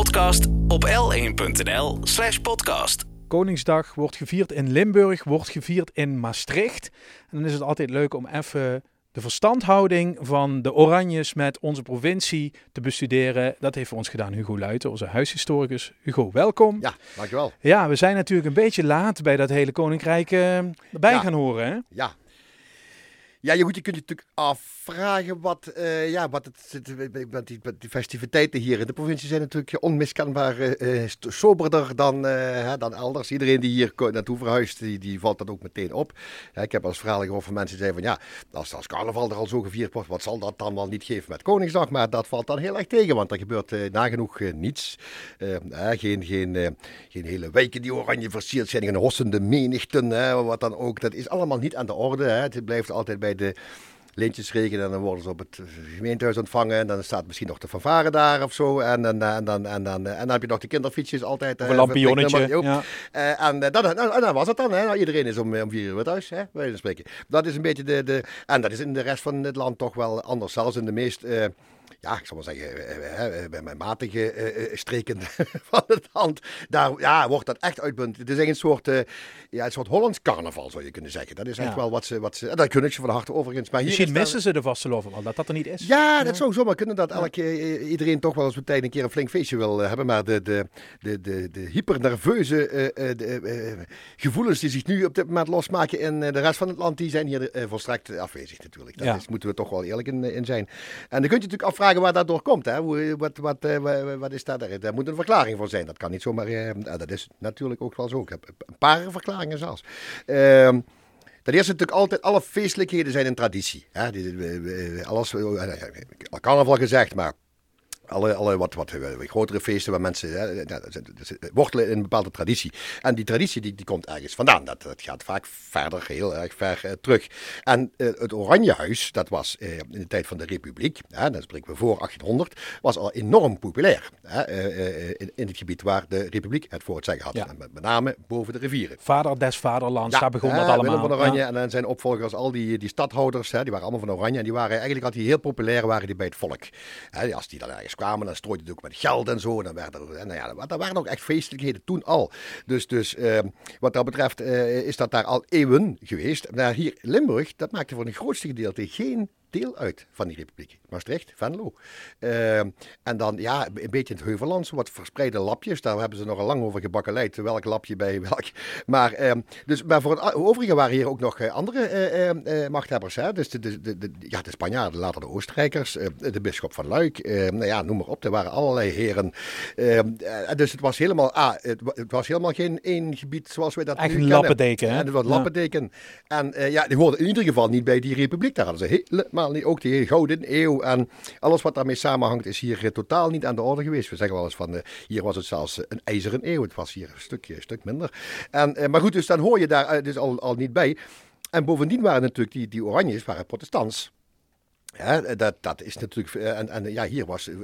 podcast op l1.nl/slash podcast. Koningsdag wordt gevierd in Limburg, wordt gevierd in Maastricht. En dan is het altijd leuk om even de verstandhouding van de Oranjes met onze provincie te bestuderen. Dat heeft voor ons gedaan Hugo Luiten, onze huishistoricus. Hugo, welkom. Ja, dankjewel. Ja, we zijn natuurlijk een beetje laat bij dat hele koninkrijk uh, erbij Ja. gaan horen. Hè? Ja. Ja, je, goed, je kunt je natuurlijk afvragen wat, eh, ja, wat het, wat die, wat die festiviteiten hier in de provincie zijn natuurlijk onmiskenbaar eh, eh, st- soberder dan, eh, dan elders. Iedereen die hier naartoe verhuist, die, die valt dat ook meteen op. Ik heb als verhalen gehoord van mensen die zeiden van ja, als, als carnaval er al zo gevierd wordt, wat zal dat dan wel niet geven met Koningsdag? Maar dat valt dan heel erg tegen, want er gebeurt eh, nagenoeg eh, niets. Eh, eh, geen, geen, eh, geen hele wijken die oranje versierd zijn, geen hossende menigten, wat dan ook. Dat is allemaal niet aan de orde. Hè. Het blijft altijd bij de lintjes regenen en dan worden ze op het gemeentehuis ontvangen. En dan staat misschien nog de fanfare daar of zo. En, dan en, dan, en, dan, en dan heb je nog de kinderfietsjes altijd. Eh, een lampionnetje. eh, en, eh, dat, nou, en dan was het dan. Hè. Nou, iedereen is om, eh, om vier uur weer thuis, hè, spreken. Dat is een beetje de, de... En dat is in de rest van het land toch wel anders. Zelfs in de meest... ja, ik zal maar zeggen, eh, eh, eh, bij mijn matige streken van het land, daar ja, wordt dat echt uitmuntend. Het is echt een soort, ja, een soort Hollands carnaval, zou je kunnen zeggen. Dat is echt Ja. wel wat ze, wat ze... En dat kun ik je van harte overigens. Maar Misschien missen ze de vasteloven wel, dat dat er niet is. ja, dat zou zomaar kunnen dat elke, iedereen toch wel eens tijd een keer een flink feestje wil hebben. Maar de, de, de, de, de hypernerveuze de, gevoelens die zich nu op dit moment losmaken in de rest van het land, die zijn hier volstrekt afwezig natuurlijk. Ja. is, moeten we toch wel eerlijk in, in zijn. En dan kun je natuurlijk afvragen waar dat door komt. Hè? Hoe, wat, wat, eh, wa- wat is dat? er? Daar moet een verklaring voor zijn. Dat kan niet zomaar... eh, ah, dat is natuurlijk ook wel zo. Ik heb een paar verklaringen zelfs. Ehm Ten eerste natuurlijk altijd, alle feestelijkheden zijn een traditie. Hè? Alles, eh, al carnaval gezegd, maar alle, alle wat, wat eh, grotere feesten waar mensen hè, ja, wortelen in een bepaalde traditie. En die traditie die, die komt ergens vandaan. Dat, dat gaat vaak verder, heel erg ver eh, terug. En eh, het Oranjehuis, dat was eh, in de tijd van de Republiek, hè, dat spreken we voor 1800, was al enorm populair. Hè, in, in het gebied waar de Republiek het voor het zeggen had. Ja. En met, met name boven de rivieren. Vader des vaderlands, daar begon hè, dat allemaal. Willem van Oranje Ja. en dan zijn opvolgers, al die, die stadhouders, hè, die waren allemaal van Oranje. En die waren eigenlijk altijd heel populair waren die bij het volk. Hè, als die dan ergens kwamen, dan strooide het ook met geld en zo. Dan werden er, en nou ja, dat waren ook echt feestelijkheden toen al. Dus, dus ehm, wat dat betreft eh, is dat daar al eeuwen geweest. Maar hier Limburg, dat maakte voor een grootste gedeelte geen deel uit van die republiek. Maastricht, Venlo. Ehm, en dan ja, een beetje het Heuvelland, wat verspreide lapjes. Daar hebben ze nog al lang over gebakkeleid, welk lapje bij welk. Maar, ehm, dus, maar voor het overige waren hier ook nog eh, andere eh, eh, eh, machthebbers. Hè? Dus de, de, de, de- ja, de Spanjaarden, later de Oostenrijkers, de bisschop van Luik. nou ja, noem maar op. Er waren allerlei heren. Ehm, dus het was helemaal, ah, het, het was helemaal geen één gebied zoals wij dat Echt nu een kennen. lappendeken, hè? En het was Ja. lappendeken. En ja, die hoorden in ieder geval niet bij die republiek. Daar hadden ze helemaal Ook die gouden eeuw en alles wat daarmee samenhangt is hier eh, totaal niet aan de orde geweest. We zeggen wel eens van, eh, hier was het zelfs een ijzeren eeuw. Het was hier een stukje, stuk minder. En, eh, maar goed, dus dan hoor je daar dus al, al niet bij. En bovendien waren natuurlijk die, die oranjes waren protestants. Ja, dat, dat is natuurlijk. eh, En, en ja, hier was eh,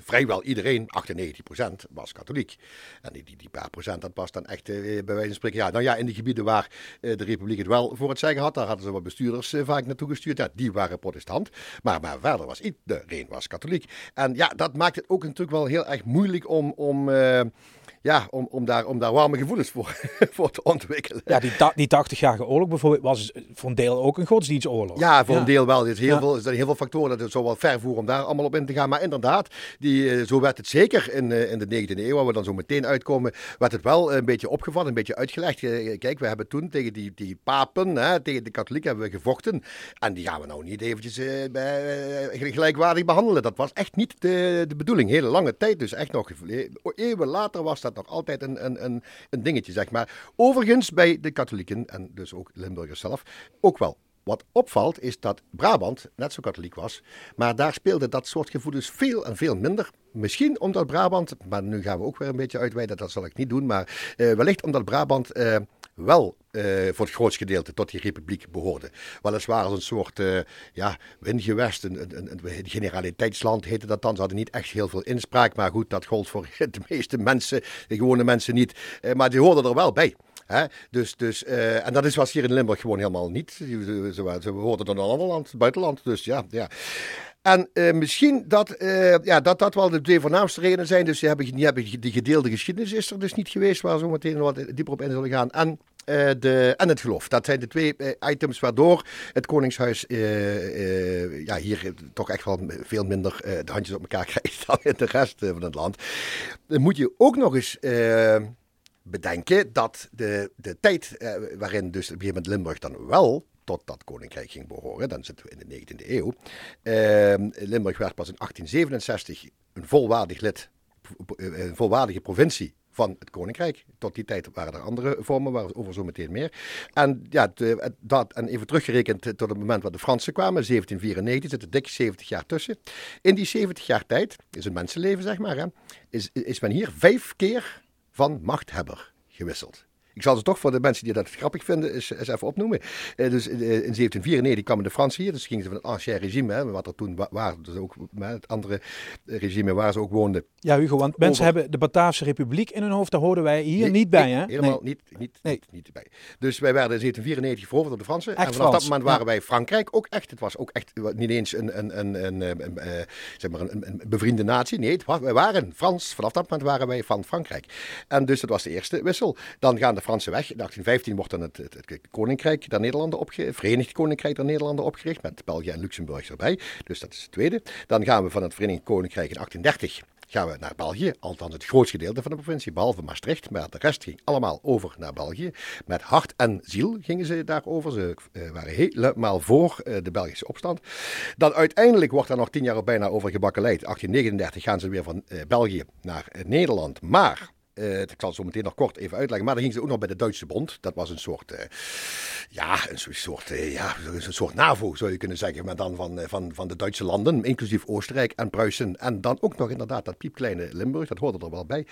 vrijwel iedereen, 98% was katholiek. En die, die, die paar procent, dat was dan echt eh, bij wijze van spreken. Ja, nou ja, in de gebieden waar de Republiek het wel voor het zeggen had, daar hadden ze wat bestuurders vaak naartoe gestuurd. Ja, die waren protestant. Maar, maar verder was iedereen was katholiek. En ja, dat maakt het ook natuurlijk wel heel erg moeilijk om. om ja, om, om, daar, om daar warme gevoelens voor, voor te ontwikkelen. Ja, die, die 80-jarige oorlog bijvoorbeeld was voor een deel ook een godsdienstoorlog. Ja, voor een deel wel. Er, is heel Ja. veel, er zijn heel veel factoren dat het zo wel ver voeren om daar allemaal op in te gaan. Maar inderdaad, die, eh, zo werd het zeker in, eh, in de 19e eeuw, waar we dan zo meteen uitkomen, werd het wel een beetje opgevat, een beetje uitgelegd. Eh, Kijk, we hebben toen tegen die, die papen, hè, tegen de katholieken hebben we gevochten. En die gaan we nou niet eventjes bij, eh, gelijkwaardig behandelen. Dat was echt niet de, de bedoeling. Hele lange tijd, dus echt nog eeuwen later was dat nog altijd een, een, een, een dingetje, zeg maar. Overigens bij de katholieken, en dus ook Limburgers zelf, ook wel. Wat opvalt is dat Brabant net zo katholiek was, maar daar speelde dat soort gevoelens veel en veel minder. Misschien omdat Brabant, maar nu gaan we ook weer een beetje uitweiden, dat zal ik niet doen, maar eh, wellicht omdat Brabant eh, wel eh, voor het grootste gedeelte tot die republiek behoorde. Weliswaar als een soort eh, ja, wingewest, een, een, een, een generaliteitsland heette dat dan. Ze hadden niet echt heel veel inspraak, maar goed, dat gold voor de meeste mensen, de gewone mensen niet. Eh, maar die hoorden er wel bij. Hè? Dus, dus, en dat is was hier in Limburg gewoon helemaal niet. Ze, ze, ze hoorden dan een ander land, het buitenland. Dus ja, ja. En uh, misschien dat, uh, ja, dat dat wel de twee voornaamste redenen zijn. Dus die hebben, die, die gedeelde geschiedenis is er dus niet geweest, waar we zo meteen wat dieper op in zullen gaan. En uh, de, en het geloof. Dat zijn de twee uh, items waardoor het Koningshuis uh, ja, hier toch echt wel veel minder de handjes op elkaar krijgt dan in de rest van het land. Dan moet je ook nog eens bedenken dat de, de tijd waarin dus op een Limburg dan wel tot dat koninkrijk ging behoren, dan zitten we in de 19e eeuw. Limburg werd pas in 1867 een volwaardig lid, een volwaardige provincie van het koninkrijk. Tot die tijd waren er andere vormen, waarover zo meteen meer. En, ja, dat, en even teruggerekend tot het moment waar de Fransen kwamen, 1794, zit er dik 70 jaar tussen. In die 70 jaar tijd, is een mensenleven zeg maar, hè, is, is men hier vijf keer van machthebber gewisseld. Ik zal ze toch voor de mensen die dat grappig vinden eens, eens even opnoemen. Uh, dus in 1794 kwamen de Fransen hier, dus gingen ze van het ancien regime, hè, wat er toen waren, dus ook het andere regime waar ze ook woonden. Ja, Hugo, want mensen hebben de Bataafse Republiek in hun hoofd, daar hoorden wij hier niet bij, hè? Helemaal niet, niet, niet, niet, bij. Dus wij werden in 1794 veroverd door de Fransen. en vanaf dat moment waren wij Frankrijk ook echt. Het was ook echt niet eens een, een, een, een, een uh, zeg maar een, een, bevriende natie. Nee, het was, wij waren Frans. Vanaf dat moment waren wij van Frankrijk. En dus dat was de eerste wissel. Dan gaan de Fransen weg. In 1815 wordt dan het, het, Koninkrijk der Nederlanden opgericht, Verenigd Koninkrijk der Nederlanden opgericht, met België en Luxemburg erbij. Dus dat is het tweede. Dan gaan we van het Verenigd Koninkrijk in 1830 gaan we naar België, althans het grootste gedeelte van de provincie, behalve Maastricht, maar de rest ging allemaal over naar België. Met hart en ziel gingen ze daarover. Ze uh, waren helemaal voor uh, de Belgische opstand. Dan uiteindelijk wordt er nog tien jaar bijna over gebakkeleid. 1839 gaan ze weer van uh, België naar Nederland. Maar ik zal zo meteen nog kort even uitleggen. Maar dan ging ze ook nog bij de Duitse Bond. Dat was een soort, uh, ja, een soort, uh, ja, een soort NAVO zou je kunnen zeggen. Maar dan van, van, van de Duitse landen, inclusief Oostenrijk en Pruisen. En dan ook nog inderdaad dat piepkleine Limburg, dat hoorde er wel bij.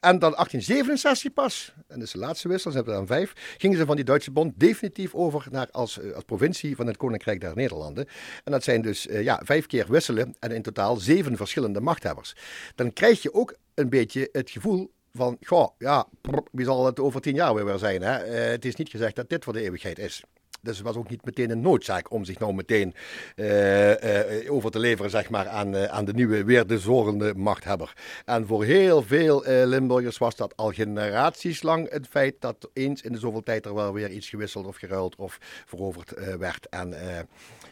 en dan 1867 pas, en dat is de laatste wissel, ze hebben er dan vijf, gingen ze van die Duitse Bond definitief over naar als, als provincie van het Koninkrijk der Nederlanden. En dat zijn dus ja, vijf keer wisselen en in totaal zeven verschillende machthebbers. Dan krijg je ook een beetje het gevoel van, goh, ja, wie zal het over tien jaar weer zijn? Hè? Uh, het is niet gezegd dat dit voor de eeuwigheid is. Dus het was ook niet meteen een noodzaak om zich nou meteen uh, uh, over te leveren zeg maar, aan, aan de nieuwe, weer de zorgende machthebber. En voor heel veel Limburgers was dat al generaties lang het feit dat eens in de zoveel tijd er wel weer iets gewisseld of geruild of veroverd werd. En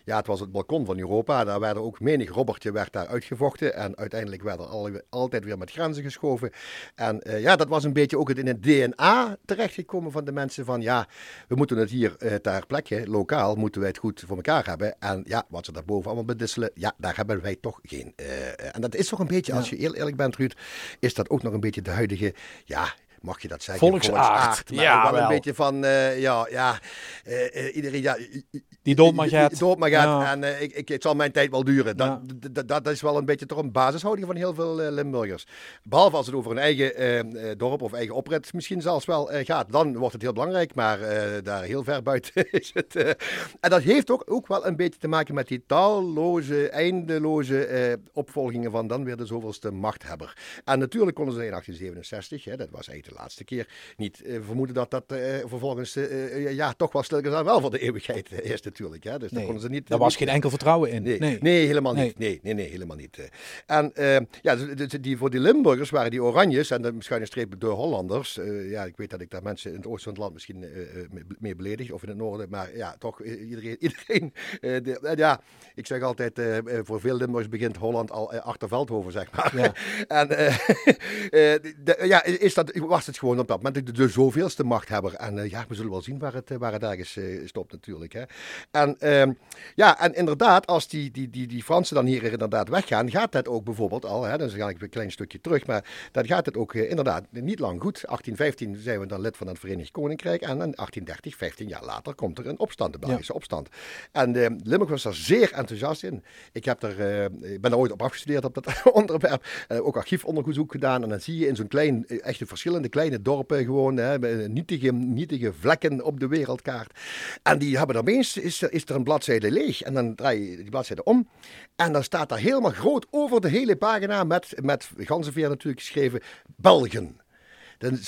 ja, het was het balkon van Europa. Daar werden ook menig robbertje werd daar uitgevochten. En uiteindelijk werden er altijd weer met grenzen geschoven. En uh, ja, dat was een beetje ook het in het DNA terechtgekomen van de mensen van ja, we moeten het hier uh, ter plekke, lokaal, moeten wij het goed voor elkaar hebben. En ja, wat ze daarboven allemaal bedisselen, ja, daar hebben wij toch geen. Uh, en dat is toch een beetje, als je heel eerlijk bent Ruud, is dat ook nog een beetje de huidige, ja, mag je dat zeggen? Volksaard. maar ja, wel een beetje van, uh, ja, ja, uh, iedereen, ja... Die dood maar gaat. Dood maar gaat. Ja. En ik, ik, het zal mijn tijd wel duren. Dat, ja. dat is wel een beetje toch een basishouding van heel veel Limburgers. Behalve als het over een eigen dorp of eigen oprit misschien zelfs wel gaat. Dan wordt het heel belangrijk, maar daar heel ver buiten is het... en dat heeft ook, ook wel een beetje te maken met die talloze, eindeloze opvolgingen van dan weer de zoveelste machthebber. En natuurlijk konden ze in 1867, hè, dat was eigenlijk laatste keer niet uh, vermoeden dat dat uh, vervolgens uh, ja, toch wel stilgezaan wel voor de eeuwigheid is natuurlijk. Hè. Dus nee, konden ze niet, daar was geen enkel vertrouwen in. Nee, nee. nee helemaal niet. Nee, nee, nee, helemaal niet. En ja, die, voor die Limburgers waren die Oranjes en de schuine streep de Hollanders. ja, ik weet dat ik daar mensen in het oosten van het land misschien mee beledig of in het noorden, maar ja, toch iedereen. iedereen de, ja, ik zeg altijd, voor veel Limburgers begint Holland al achter Veldhoven, zeg maar. Ja. en de, ja, is dat, was het gewoon op dat moment de, de zoveelste machthebber. En uh, ja, we zullen wel zien waar het, waar het ergens uh, stopt natuurlijk. Hè. En uh, ja, en inderdaad, als die, die, die, die Fransen dan hier inderdaad weggaan, gaat dat ook bijvoorbeeld al, hè, dan ga ik een klein stukje terug, maar dan gaat het ook uh, inderdaad niet lang goed. 1815 zijn we dan lid van het Verenigd Koninkrijk en in 1830, 15 jaar later, komt er een opstand, de Belgische ja. opstand. En Limburg was er zeer enthousiast in. Ik, heb er, ik ben er ooit op afgestudeerd op dat onderwerp, ook archiefonderzoek gedaan en dan zie je in zo'n klein, echte verschillende kleine dorpen gewoon, hè, nietige, nietige vlekken op de wereldkaart. En die hebben dan eens, is, is er een bladzijde leeg. En dan draai je die bladzijde om. En dan staat daar helemaal groot over de hele pagina met, met ganzenveer natuurlijk geschreven, Belgen. Dan,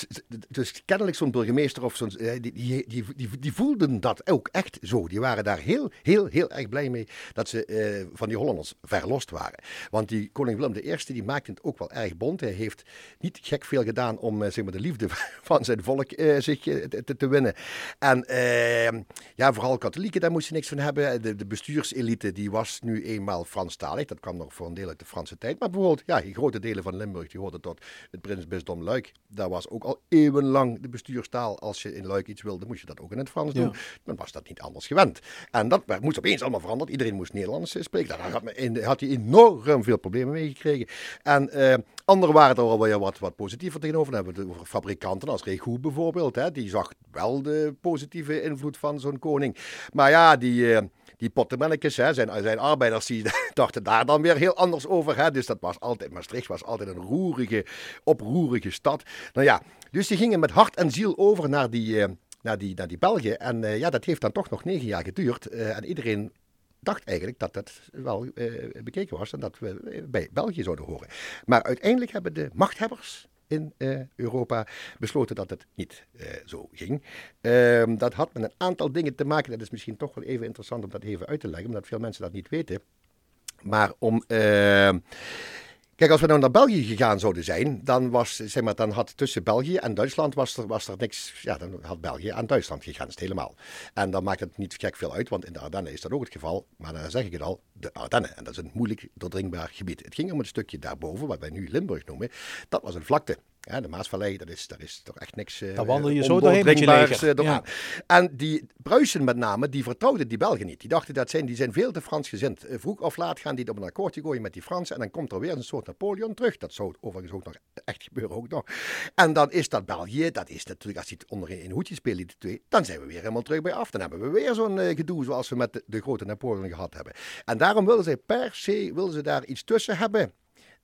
dus kennelijk zo'n burgemeester of zo'n, die, die, die, die, die voelden dat ook echt zo. Die waren daar heel, heel, heel erg blij mee dat ze uh, van die Hollanders verlost waren. Want die koning Willem I die maakte het ook wel erg bond. Hij heeft niet gek veel gedaan om uh, zeg maar, de liefde van zijn volk zich te, te, winnen. En ehm, ja, vooral katholieken, daar moest je niks van hebben. De, de bestuurselite die was nu eenmaal Franstalig. Dat kwam nog voor een deel uit de Franse tijd. Maar bijvoorbeeld, ja, grote delen van Limburg die hoorden tot het prinsbisdom Luik. Daar was ook al eeuwenlang de bestuurstaal. Als je in Luik iets wilde, moest je dat ook in het Frans doen. Dan was dat niet anders gewend. En dat moest opeens allemaal veranderd. Iedereen moest Nederlands eh, spreken. Daar had, had hij enorm veel problemen mee gekregen. En uh, anderen waren er alweer wat, wat positiever tegenover. Dan hebben we over fabrikanten als Regoe bijvoorbeeld. Hè. Die zag wel de positieve invloed van zo'n koning. Maar ja, die... Uh, die pottemannetjes, hè, zijn, zijn arbeiders, die dachten daar dan weer heel anders over. Hè. Dus dat was altijd, Maastricht was altijd een roerige, oproerige stad. Nou ja, dus die gingen met hart en ziel over naar die, uh, naar die, naar die België. En uh, ja, dat heeft dan toch nog negen jaar geduurd. Uh, en iedereen dacht eigenlijk dat dat wel bekeken was en dat we bij België zouden horen. Maar uiteindelijk hebben de machthebbers in uh, Europa besloten dat het niet uh, zo ging. Uh, dat had met een aantal dingen te maken. Dat is misschien toch wel even interessant om dat even uit te leggen, omdat veel mensen dat niet weten. Maar om. Ehm, kijk, als we nou naar België gegaan zouden zijn, dan, was, zeg maar, dan had tussen België en Duitsland was er, was er niks. Ja, dan had België aan Duitsland gegrensd, helemaal. En dan maakt het niet gek veel uit, want in de Ardennen is dat ook het geval. Maar dan zeg ik het al, de Ardennen. En dat is een moeilijk doordringbaar gebied. Het ging om het stukje daarboven, wat wij nu Limburg noemen. Dat was een vlakte. Ja, de Maasvallei, dat is, dat is toch echt niks. Uh, Daar wandel je zo doorheen met je leger. Ja. En die Pruisen met name, die vertrouwden die Belgen niet. Die dachten dat zijn, die zijn veel te Frans gezind. Vroeg of laat gaan die op een akkoordje gooien met die Fransen. En dan komt er weer een soort Napoleon terug. Dat zou overigens ook nog echt gebeuren. Ook nog. En dan is dat België, dat is natuurlijk, als die het onderin in hoedje spelen, die twee, dan zijn we weer helemaal terug bij af. Dan hebben we weer zo'n uh, gedoe zoals we met de, de, grote Napoleon gehad hebben. En daarom willen zij per se willen ze daar iets tussen hebben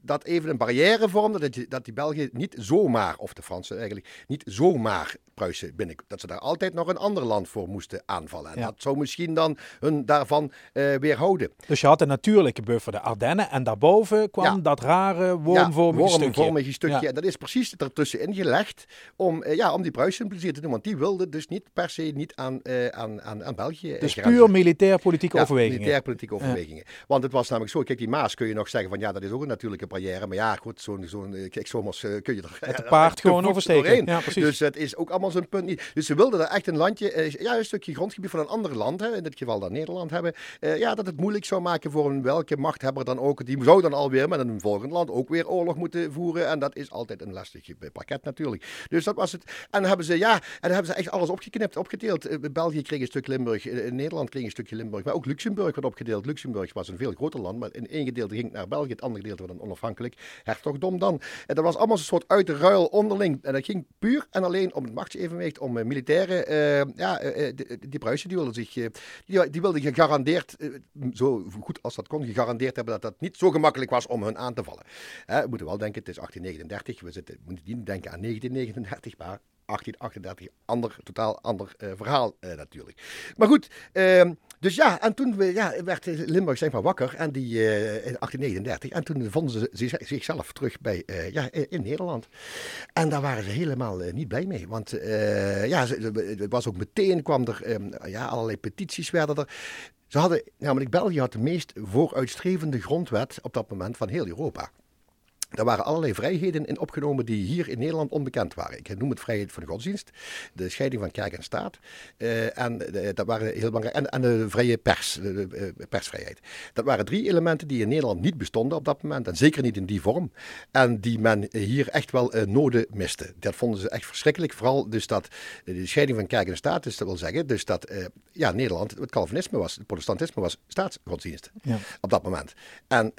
dat even een barrière vormde, dat, die, dat die België niet zomaar, of de Fransen eigenlijk, niet zomaar Pruisen binnen. Dat ze daar altijd nog een ander land voor moesten aanvallen. En dat zou misschien dan hun daarvan uh, weerhouden. Dus je had een natuurlijke buffer, de Ardennen, en daarboven kwam dat rare wormvormige ja, wormvormige stukje. stukje. En dat is precies ertussenin gelegd om, uh, ja, om die Pruisen plezier te doen. Want die wilden dus niet per se niet aan, uh, aan, aan, aan België Dus puur militair-politieke overwegingen. militair-politieke overwegingen. Want het was namelijk zo, kijk die Maas kun je nog zeggen van ja, dat is ook een natuurlijke barrière. Maar ja, goed, zo'n zo'n kijk, zomers kun je er... Het paard gewoon oversteken. Ja, precies. Dus het is ook allemaal zo'n punt niet. Dus ze wilden er echt een landje, uh, ja, een stukje grondgebied van een ander land, hè, in dit geval dan Nederland hebben. Uh, ja, dat het moeilijk zou maken voor een welke machthebber dan ook. Die zou dan alweer met een volgend land ook weer oorlog moeten voeren. En dat is altijd een lastig pakket natuurlijk. Dus dat was het. En dan hebben ze, ja, en dan hebben ze echt alles opgeknipt, opgedeeld. Uh, België kreeg een stuk Limburg, Nederland kreeg een stukje Limburg, maar ook Luxemburg werd opgedeeld. Luxemburg was een veel groter land, maar in één gedeelte ging naar België, het andere gedeelte werd onafhankelijk. Hertogdom dan. En dat was allemaal een soort uit de ruil onderling. En dat ging puur en alleen om het machtsevenwicht om uh, militairen, uh, ja, uh, die, die Pruisen die wilden zich, die, wilden gegarandeerd, zo goed als dat kon, gegarandeerd hebben dat dat niet zo gemakkelijk was om hun aan te vallen. we moeten wel denken, het is 1839, we zitten, moeten niet denken aan 1939, maar 1838, ander, totaal ander verhaal natuurlijk. Maar goed, uh, dus ja, en toen ja, werd Limburg zeg maar wakker en die, in 1839. En toen vonden ze zichzelf terug bij, ja, in Nederland. En daar waren ze helemaal niet blij mee. Want ja, het was ook meteen, kwam er, ehm, ja, allerlei petities werden er. Ze hadden, namelijk België had de meest vooruitstrevende grondwet op dat moment van heel Europa. Er waren allerlei vrijheden in opgenomen die hier in Nederland onbekend waren. Ik noem het vrijheid van de godsdienst, de scheiding van kerk en staat. Uh, en dat waren heel belangrijk. En, en, de vrije pers, de, de, persvrijheid. Dat waren drie elementen die in Nederland niet bestonden op dat moment. En zeker niet in die vorm. En die men hier echt wel uh, noden miste. Dat vonden ze echt verschrikkelijk. Vooral dus dat de scheiding van kerk en staat, dus dat wil zeggen, dus dat uh, ja, Nederland, het Calvinisme was, het protestantisme was staatsgodsdienst. Ja. Op dat moment. En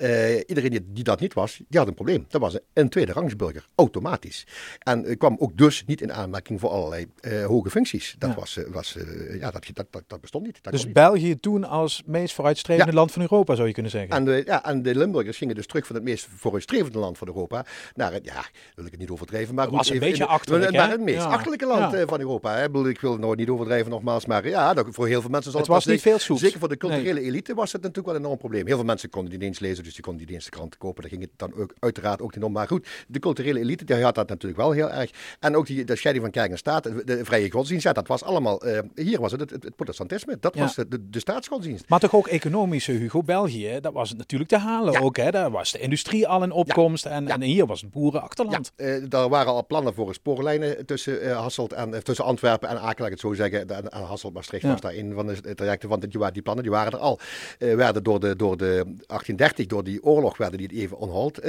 iedereen die, die dat niet was, die had een probleem. Dat was een tweede rangsburger, automatisch. En kwam ook dus niet in aanmerking voor allerlei uh, hoge functies. Dat, was, uh, was, uh, ja, dat, dat, dat, dat, bestond niet. Dat dus niet. België toen als meest vooruitstrevende ja. land van Europa, zou je kunnen zeggen. En de, ja, en de Limburgers gingen dus terug van het meest vooruitstrevende land van Europa naar het, ja, wil ik het niet overdrijven, maar goed, was een beetje achterlijk, Naar het meest ja. achterlijke land ja. van Europa. Hè. Ik wil het nooit niet overdrijven nogmaals, maar ja, dat, voor heel veel mensen zal het, het was niet veel soeps. Zeker voor de culturele nee. elite was het natuurlijk wel een enorm probleem. Heel veel mensen konden niet eens lezen, dus die konden niet eens de krant kopen. Daar ging het dan ook uiteraard uiteraard ook enorm. Maar goed, de culturele elite die had dat natuurlijk wel heel erg. En ook die, de scheiding van kerk en staat, de, vrije godsdienst, ja, dat was allemaal, hier was het het, het, protestantisme, dat was de, de staatsgodsdienst. Maar toch ook economische, Hugo, België, dat was het natuurlijk te halen ook. Hè? Daar was de industrie al in opkomst en, en hier was het boerenachterland. Ja, daar waren al plannen voor spoorlijnen tussen Hasselt en, tussen Antwerpen en Aken, laat ik het zo zeggen. En, Hasselt, Maastricht was daar een van de trajecten van die, die plannen, die waren er al. werden door de, door de 1830, door die oorlog, werden die even on hold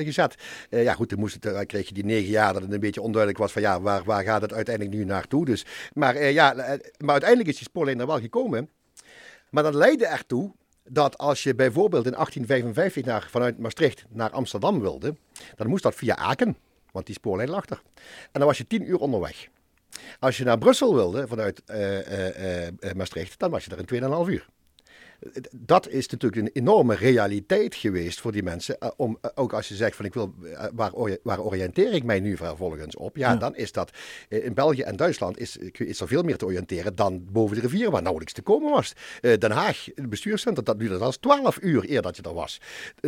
gezet. ja goed, toen, moest het, kreeg je die negen jaar dat het een beetje onduidelijk was van ja, waar, waar gaat het uiteindelijk nu naartoe? Dus, maar, ja, maar uiteindelijk is die spoorlijn er wel gekomen. Maar dat leidde ertoe dat als je bijvoorbeeld in 1855 naar, vanuit Maastricht naar Amsterdam wilde, dan moest dat via Aken, want die spoorlijn lag er. En dan was je tien uur onderweg. Als je naar Brussel wilde vanuit Maastricht, dan was je er in 2,5 uur dat is natuurlijk een enorme realiteit geweest voor die mensen. Eh, om, eh, ook als je zegt van ik wil, eh, waar, waar oriënteer ik mij nu vervolgens op? Ja, dan is dat in België en Duitsland is, is er veel meer te oriënteren dan boven de rivier waar nauwelijks te komen was. Den Haag, het bestuurscentrum, dat duurde als 12 uur eer dat je er was.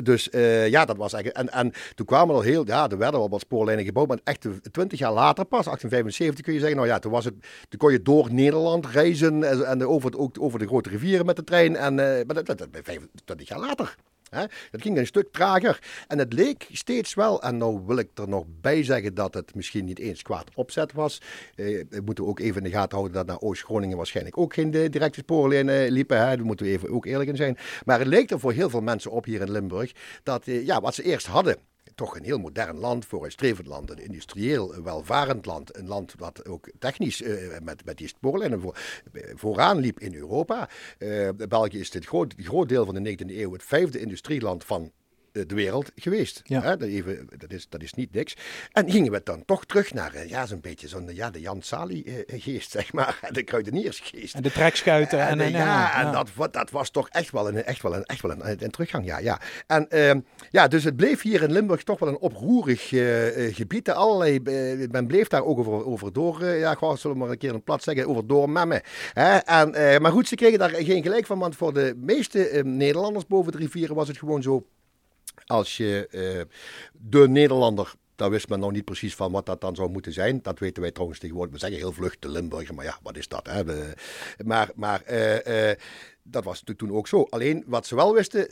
Dus ja, dat was eigenlijk. En, en toen kwamen er heel, ja, er werden wel wat spoorlijnen gebouwd, maar echt 20 jaar later pas, 1875 kun je zeggen, nou ja, toen was het, toen kon je door Nederland reizen en, en over, ook over de grote rivieren met de trein en maar dat, dat, dat 25 jaar later. Hè? Dat ging een stuk trager. En het leek steeds wel, en nou wil ik er nog bij zeggen dat het misschien niet eens kwaad opzet was. Eh, we moeten ook even in de gaten houden dat naar Oost-Groningen waarschijnlijk ook geen directe spoorlijnen liepen. Hè? Daar moeten we even ook eerlijk in zijn. Maar het leek er voor heel veel mensen op hier in Limburg dat eh, ja, wat ze eerst hadden toch een heel modern land, vooruitstrevend land, een industrieel welvarend land. Een land wat ook technisch uh, met, met die spoorlijnen voor, vooraan liep in Europa. Uh, België is dit groot, groot deel van de 19e eeuw het vijfde industrieland van eh, de wereld geweest. Ja. Hè? Dat, even, dat, is, dat is niet niks. En gingen we dan toch terug naar eh, ja, zo'n beetje zo'n ja, de Jan Sali-geest, zeg maar. De kruideniersgeest. En de trekschuiten. En, en, ja, ja, en dat, dat was toch echt wel een, echt wel een, echt wel een, een teruggang. Ja, ja. En uh, ja, dus het bleef hier in Limburg toch wel een oproerig uh, gebied. Allerlei, men bleef daar ook over, over door, ja, gewoon, zullen we maar een keer een plat zeggen, over doormemmen. Hè? En, maar goed, ze kregen daar geen gelijk van, want voor de meeste Nederlanders boven de rivieren was het gewoon zo als je uh, de Nederlander daar wist men nog niet precies van wat dat dan zou moeten zijn. Dat weten wij trouwens tegenwoordig. We zeggen heel vlug de Limburger, maar ja, wat is dat? Hè? maar maar uh, uh, dat was natuurlijk toen ook zo. Alleen wat ze wel wisten,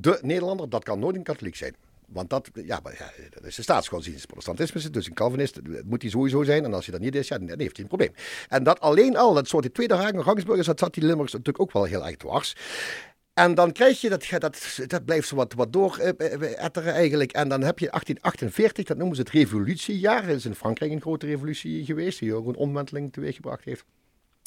de Nederlander, dat kan nooit een katholiek zijn. Want dat, ja, maar, ja, dat is de staatsgodsdienst. Protestantisme dus een Calvinist moet hij sowieso zijn. En als hij dat niet is, ja, dan heeft hij een probleem. En dat alleen al, dat soort die tweede rangsburgers, dat zat die Limburgers natuurlijk ook wel heel erg dwars. En dan krijg je dat, dat, dat blijft zo wat, wat door uh, etteren eigenlijk. En dan heb je 1848, dat noemen ze het revolutiejaar. Dat is in Frankrijk een grote revolutie geweest, die ook een omwenteling teweeggebracht heeft.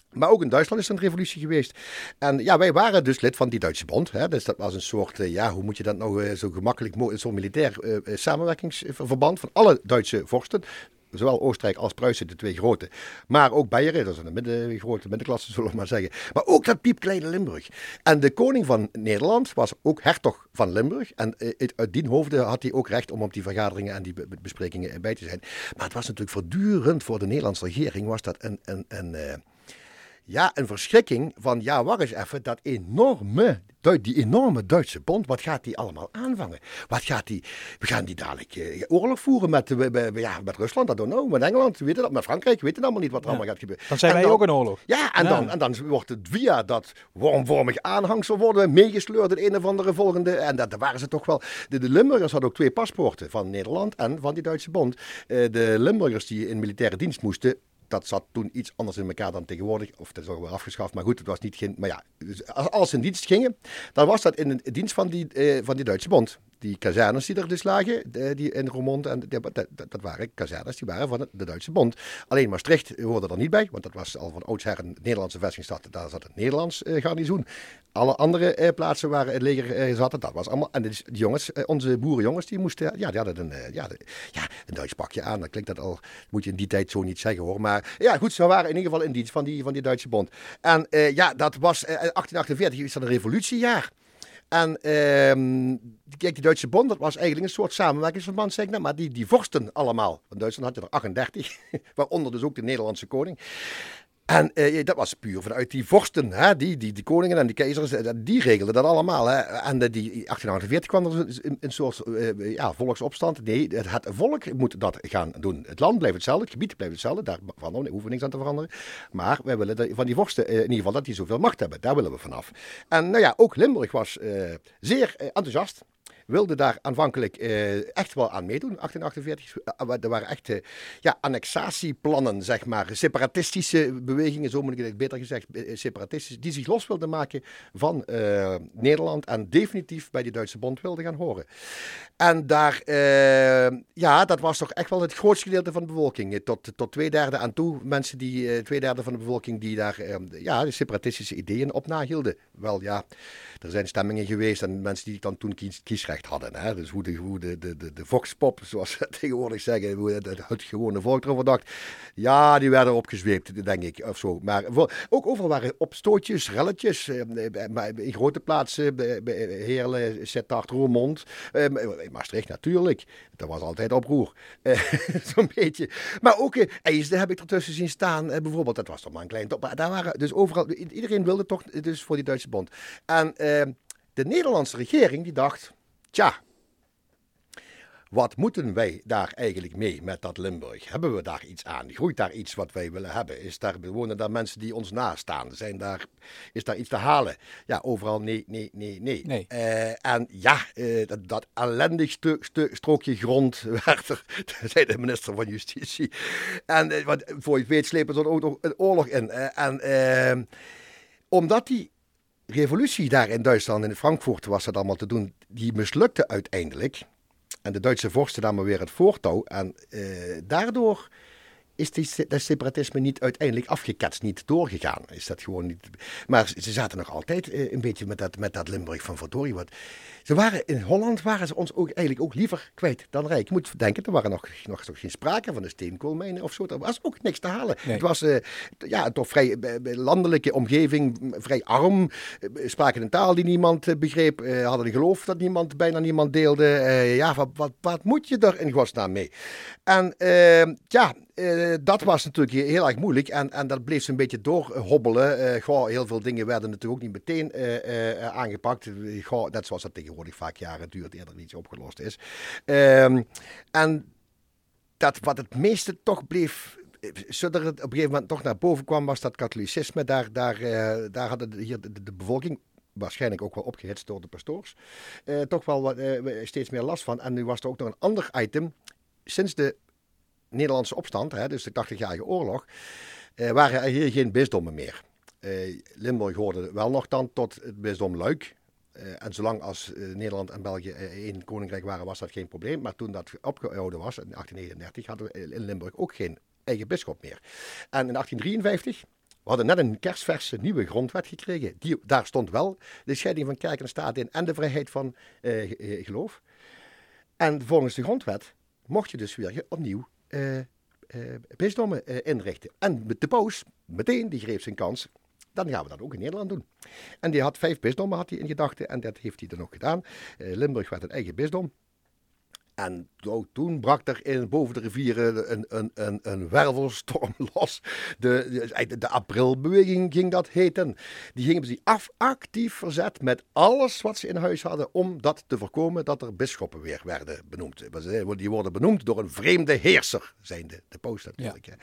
Maar ook in Duitsland is er een revolutie geweest. En ja, wij waren dus lid van die Duitse Bond. Hè? Dus dat was een soort, ja, hoe moet je dat nou zo gemakkelijk mogelijk, zo'n militair samenwerkingsverband van alle Duitse vorsten zowel Oostenrijk als Pruisen, de twee grote. Maar ook Beieren, dat is een midden, grote middenklasse, zullen we maar zeggen. Maar ook dat piepkleine Limburg. En de koning van Nederland was ook hertog van Limburg. En eh, uit die hoofden had hij ook recht om op die vergaderingen en die besprekingen bij te zijn. Maar het was natuurlijk voortdurend voor de Nederlandse regering, was dat een, een, een, eh, ja, een verschrikking van, ja, wacht eens even, dat enorme, die enorme Duitse bond, wat gaat die allemaal aanvangen? Wat gaat die, we gaan die dadelijk eh, oorlog voeren met, uh, ja, met Rusland, dat don't know, met Engeland, weten dat, met Frankrijk, weten allemaal niet wat er allemaal gaat gebeuren. Dan zijn wij ook een oorlog. Ja, en, Dan, en dan wordt het via dat wormvormig aanhangsel worden meegesleurd in een of andere volgende, en dat, daar waren ze toch wel, de, de Limburgers hadden ook twee paspoorten, van Nederland en van die Duitse bond. Uh, de Limburgers die in militaire dienst moesten, dat zat toen iets anders in elkaar dan tegenwoordig. Of dat is ook wel afgeschaft. Maar goed, het was niet geen. Maar ja, dus als alles in dienst gingen, dan was dat in de dienst van die, uh, van die Duitse Bond die kazernes die er dus lagen, die in Roermond, en dat, dat, dat, waren kazernes die waren van de Duitse Bond. Alleen Maastricht hoorde er niet bij, want dat was al van oudsher een Nederlandse vestingstad. Daar zat het Nederlands uh, garnizoen. Alle andere uh, plaatsen waar het leger uh, zat, dat was allemaal. En die jongens, onze boerenjongens, die moesten, ja, die hadden een, ja, ja, een Duits pakje aan. Dan klinkt dat al, moet je in die tijd zo niet zeggen hoor. Maar ja, goed, ze waren in ieder geval in dienst van die, van die Duitse Bond. En ja, dat was 1848, is dat een revolutiejaar. En uh, kijk, die Duitse Bond, dat was eigenlijk een soort samenwerkingsverband, zeg ik nou, maar die, die vorsten allemaal. In Duitsland had je er 38, waaronder dus ook de Nederlandse koning. En eh, dat was puur vanuit die vorsten, hè? Die, die, koningen en die keizers, eh, die regelden dat allemaal. Hè? En uh, die 1848 kwam er een, een soort ja, volksopstand. Nee, het volk moet dat gaan doen. Het land blijft hetzelfde, het gebied blijft hetzelfde, daar veranderen, we hoeven niks aan te veranderen. Maar wij willen van die vorsten in ieder geval dat die zoveel macht hebben. Daar willen we vanaf. En nou ja, ook Limburg was zeer enthousiast wilde daar aanvankelijk uh, echt wel aan meedoen, 1848. Er waren echt uh, ja, annexatieplannen, zeg maar, separatistische bewegingen, zo moet ik het beter gezegd, eh, separatistische, die zich los wilden maken van Nederland en definitief bij die Duitse bond wilden gaan horen. En daar, ja, dat was toch echt wel het grootste gedeelte van de bevolking. Tot, tot twee derde aan toe, mensen die, twee derde van de bevolking die daar, ja, de separatistische ideeën op nahielden. Wel, ja, er zijn stemmingen geweest en mensen die dan toen kies, hadden. Hè? Dus hoe de, hoe de, de, de, voxpop, zoals ze tegenwoordig zeggen, hoe het, gewone volk erover dacht. Ja, die werden opgezweept, denk ik, of zo. Maar ook overal waren opstootjes, relletjes. Eh, in grote plaatsen, Heerlen, Sittard, Roermond. Eh, Maastricht natuurlijk. Dat was altijd oproer. Zo'n beetje. Maar ook IJsden heb ik ertussen zien staan. bijvoorbeeld, dat was toch maar een klein top. Daar waren dus overal, iedereen wilde toch dus voor die Duitse bond. En de Nederlandse regering die dacht, tja, wat moeten wij daar eigenlijk mee met dat Limburg? Hebben we daar iets aan? Groeit daar iets wat wij willen hebben? Is daar, wonen daar mensen die ons nastaan? Zijn daar, is daar iets te halen? Ja, overal nee, nee, nee, nee. nee. Uh, en ja, uh, dat, dat ellendig stu, stu, strookje grond werd er, zei de minister van Justitie. En uh, wat, voor je het weet slepen ze er ook nog een oorlog in. en omdat die revolutie daar in Duitsland, in Frankfurt was dat allemaal te doen, die mislukte uiteindelijk. En de Duitse vorsten namen weer het voortouw. En uh, daardoor is die, separatisme niet uiteindelijk afgeketst, niet doorgegaan. Is dat gewoon niet. Maar ze zaten nog altijd uh, een beetje met dat, met dat Limburg van Verdorie. Wat, ze waren, in Holland waren ze ons ook eigenlijk ook liever kwijt dan Rijk. Je moet denken, er waren nog, nog, nog geen sprake van de steenkoolmijnen of zo. Er was ook niks te halen. Het was uh, ja, toch vrij landelijke omgeving, vrij arm. spraken een taal die niemand begreep. hadden een geloof dat niemand, bijna niemand deelde. ja, wat, wat, wat moet je er in godsnaam mee? En ja, uh, dat was natuurlijk heel erg moeilijk en, en dat bleef zo'n beetje doorhobbelen. Uh, goh, heel veel dingen werden natuurlijk ook niet meteen uh, aangepakt. Goh, net zoals dat tegenwoordig vaak jaren duurt eerder iets opgelost is. Ehm, en dat wat het meeste toch bleef zodat het op een gegeven moment toch naar boven kwam, was dat katholicisme. Daar, daar, daar hadden hier de, bevolking, waarschijnlijk ook wel opgehitst door de pastoors, toch wel wat, steeds meer last van. En nu was er ook nog een ander item. Sinds de Nederlandse opstand, hè, dus de 80-jarige oorlog, eh, waren er hier geen bisdommen meer. Eh, Limburg hoorde wel nog dan tot het bisdom Luik. Uh, en zolang als uh, Nederland en België uh, één koninkrijk waren, was dat geen probleem. Maar toen dat opgehouden was, in 1839, hadden we in Limburg ook geen eigen bisschop meer. En in 1853, we hadden net een kerstverse nieuwe grondwet gekregen. Die, daar stond wel de scheiding van kerk en staat in en de vrijheid van geloof. En volgens de grondwet mocht je dus weer opnieuw bisdommen inrichten. En de paus, meteen, die greep zijn kans. Dan gaan we dat ook in Nederland doen. En die had vijf bisdommen had hij in gedachten en dat heeft hij dan ook gedaan. Limburg werd een eigen bisdom. En toen brak er in, boven de rivieren een, een, een, een wervelstorm los. De, de, de, aprilbeweging ging dat heten. Die gingen zich af, actief verzet met alles wat ze in huis hadden om dat te voorkomen dat er bisschoppen weer werden benoemd. Die worden benoemd door een vreemde heerser, zijn de, de paus natuurlijk. Ja.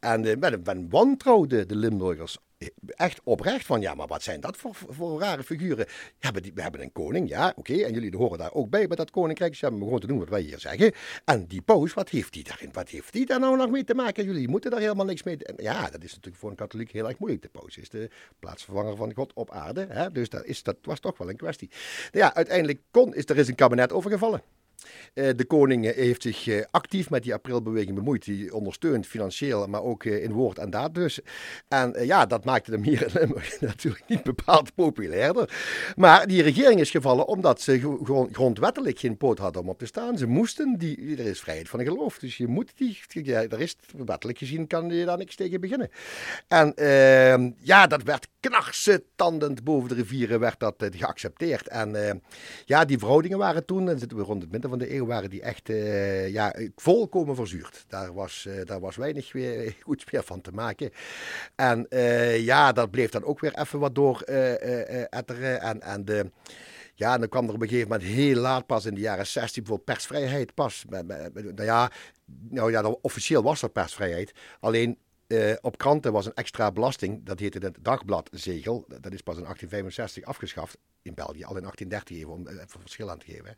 En uh, men, men wantrouwde de Limburgers echt oprecht van, ja, maar wat zijn dat voor, voor rare figuren? Ja, we, hebben een koning, ja, oké, en jullie horen daar ook bij, bij dat koninkrijk. Ze hebben gewoon te doen wat wij hier zeggen. En die paus, wat heeft die daarin? Wat heeft die daar nou nog mee te maken? Jullie moeten daar helemaal niks mee. Ja, dat is natuurlijk voor een katholiek heel erg moeilijk. De paus is de plaatsvervanger van God op aarde, hè? dus dat, is, dat was toch wel een kwestie. Ja, uiteindelijk kon, is er is een kabinet overgevallen. Eh, de koning heeft zich eh, actief met die aprilbeweging bemoeid. Die ondersteunt financieel, maar ook eh, in woord en daad dus. En ja, dat maakte hem hier in natuurlijk niet bepaald populairder. Maar die regering is gevallen omdat ze gewoon grondwettelijk geen poot hadden om op te staan. Ze moesten, die, er is vrijheid van geloof. Dus je moet die, ja, er is, wettelijk gezien kan je daar niks tegen beginnen. En ehm, ja, dat werd knarsetandend boven de rivieren werd dat geaccepteerd. En ja, die verhoudingen waren toen, dan zitten we rond het midden van de eeuw waren die echt uh, ja, volkomen verzuurd. Daar was, uh, daar was weinig weer goed meer van te maken. En uh, ja, dat bleef dan ook weer even wat door etteren. En, en de... Ja, en dan kwam er op een gegeven moment heel laat pas in de jaren 60 bijvoorbeeld persvrijheid pas. Nou ja, nou ja, officieel was er persvrijheid. Alleen uh, op kranten was een extra belasting, dat heette het dagbladzegel. Dat is pas in 1865 afgeschaft in België, al in 1830 even, om even verschil aan te geven.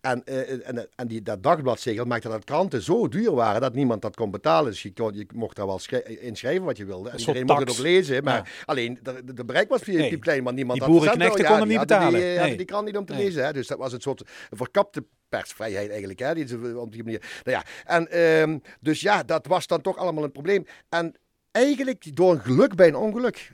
En, uh, en, en die, dat dagbladzegel maakte dat kranten zo duur waren dat niemand dat kon betalen. Dus je, kon, je mocht daar wel inschrijven wat je wilde. En iedereen mocht het ook lezen, maar alleen de, de, bereik was nee. die klein, maar niemand die boerenknechten konden ja, niet betalen. Die, nee. die krant niet om te nee. lezen. Hè. Dus dat was een soort verkapte persvrijheid eigenlijk. Hè, die, op die manier. Nou ja, en, um, dus ja, dat was dan toch allemaal een probleem. En eigenlijk door een geluk bij een ongeluk.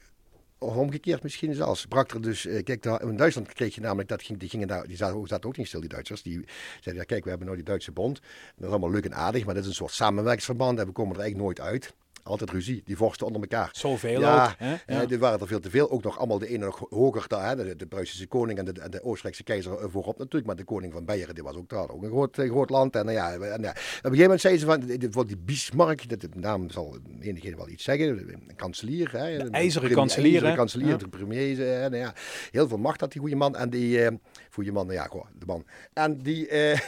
Of omgekeerd misschien zelfs. Brak er dus, eh, kijk, in Duitsland kreeg je namelijk, dat ging, die gingen daar, die zaten, ook niet stil, die Duitsers. Die zeiden, ja, kijk, we hebben nou die Duitse bond. Dat is allemaal leuk en aardig, maar dit is een soort samenwerkingsverband en we komen er eigenlijk nooit uit altijd ruzie. Die vorsten onder elkaar. Zoveel ja, ook. Hè? Ja. dit waren er veel te veel. Ook nog allemaal de ene nog hoger daar. Hè? De, de Pruisische koning en de, de Oostenrijkse keizer eh, voorop natuurlijk. Maar de koning van Beieren, die was ook daar. Ook een groot, eh, groot land. En, ja, en, ja, op een gegeven moment zeiden ze van, voor die Bismarck, de naam zal enigeen wel iets zeggen. Een kanselier. Hè? De ijzeren kanselier. IJzeren kanselier, de premier. Hè? Nou ja, heel veel macht had die goede man. En die, goede man, ja, gewoon, de man. En die, uh,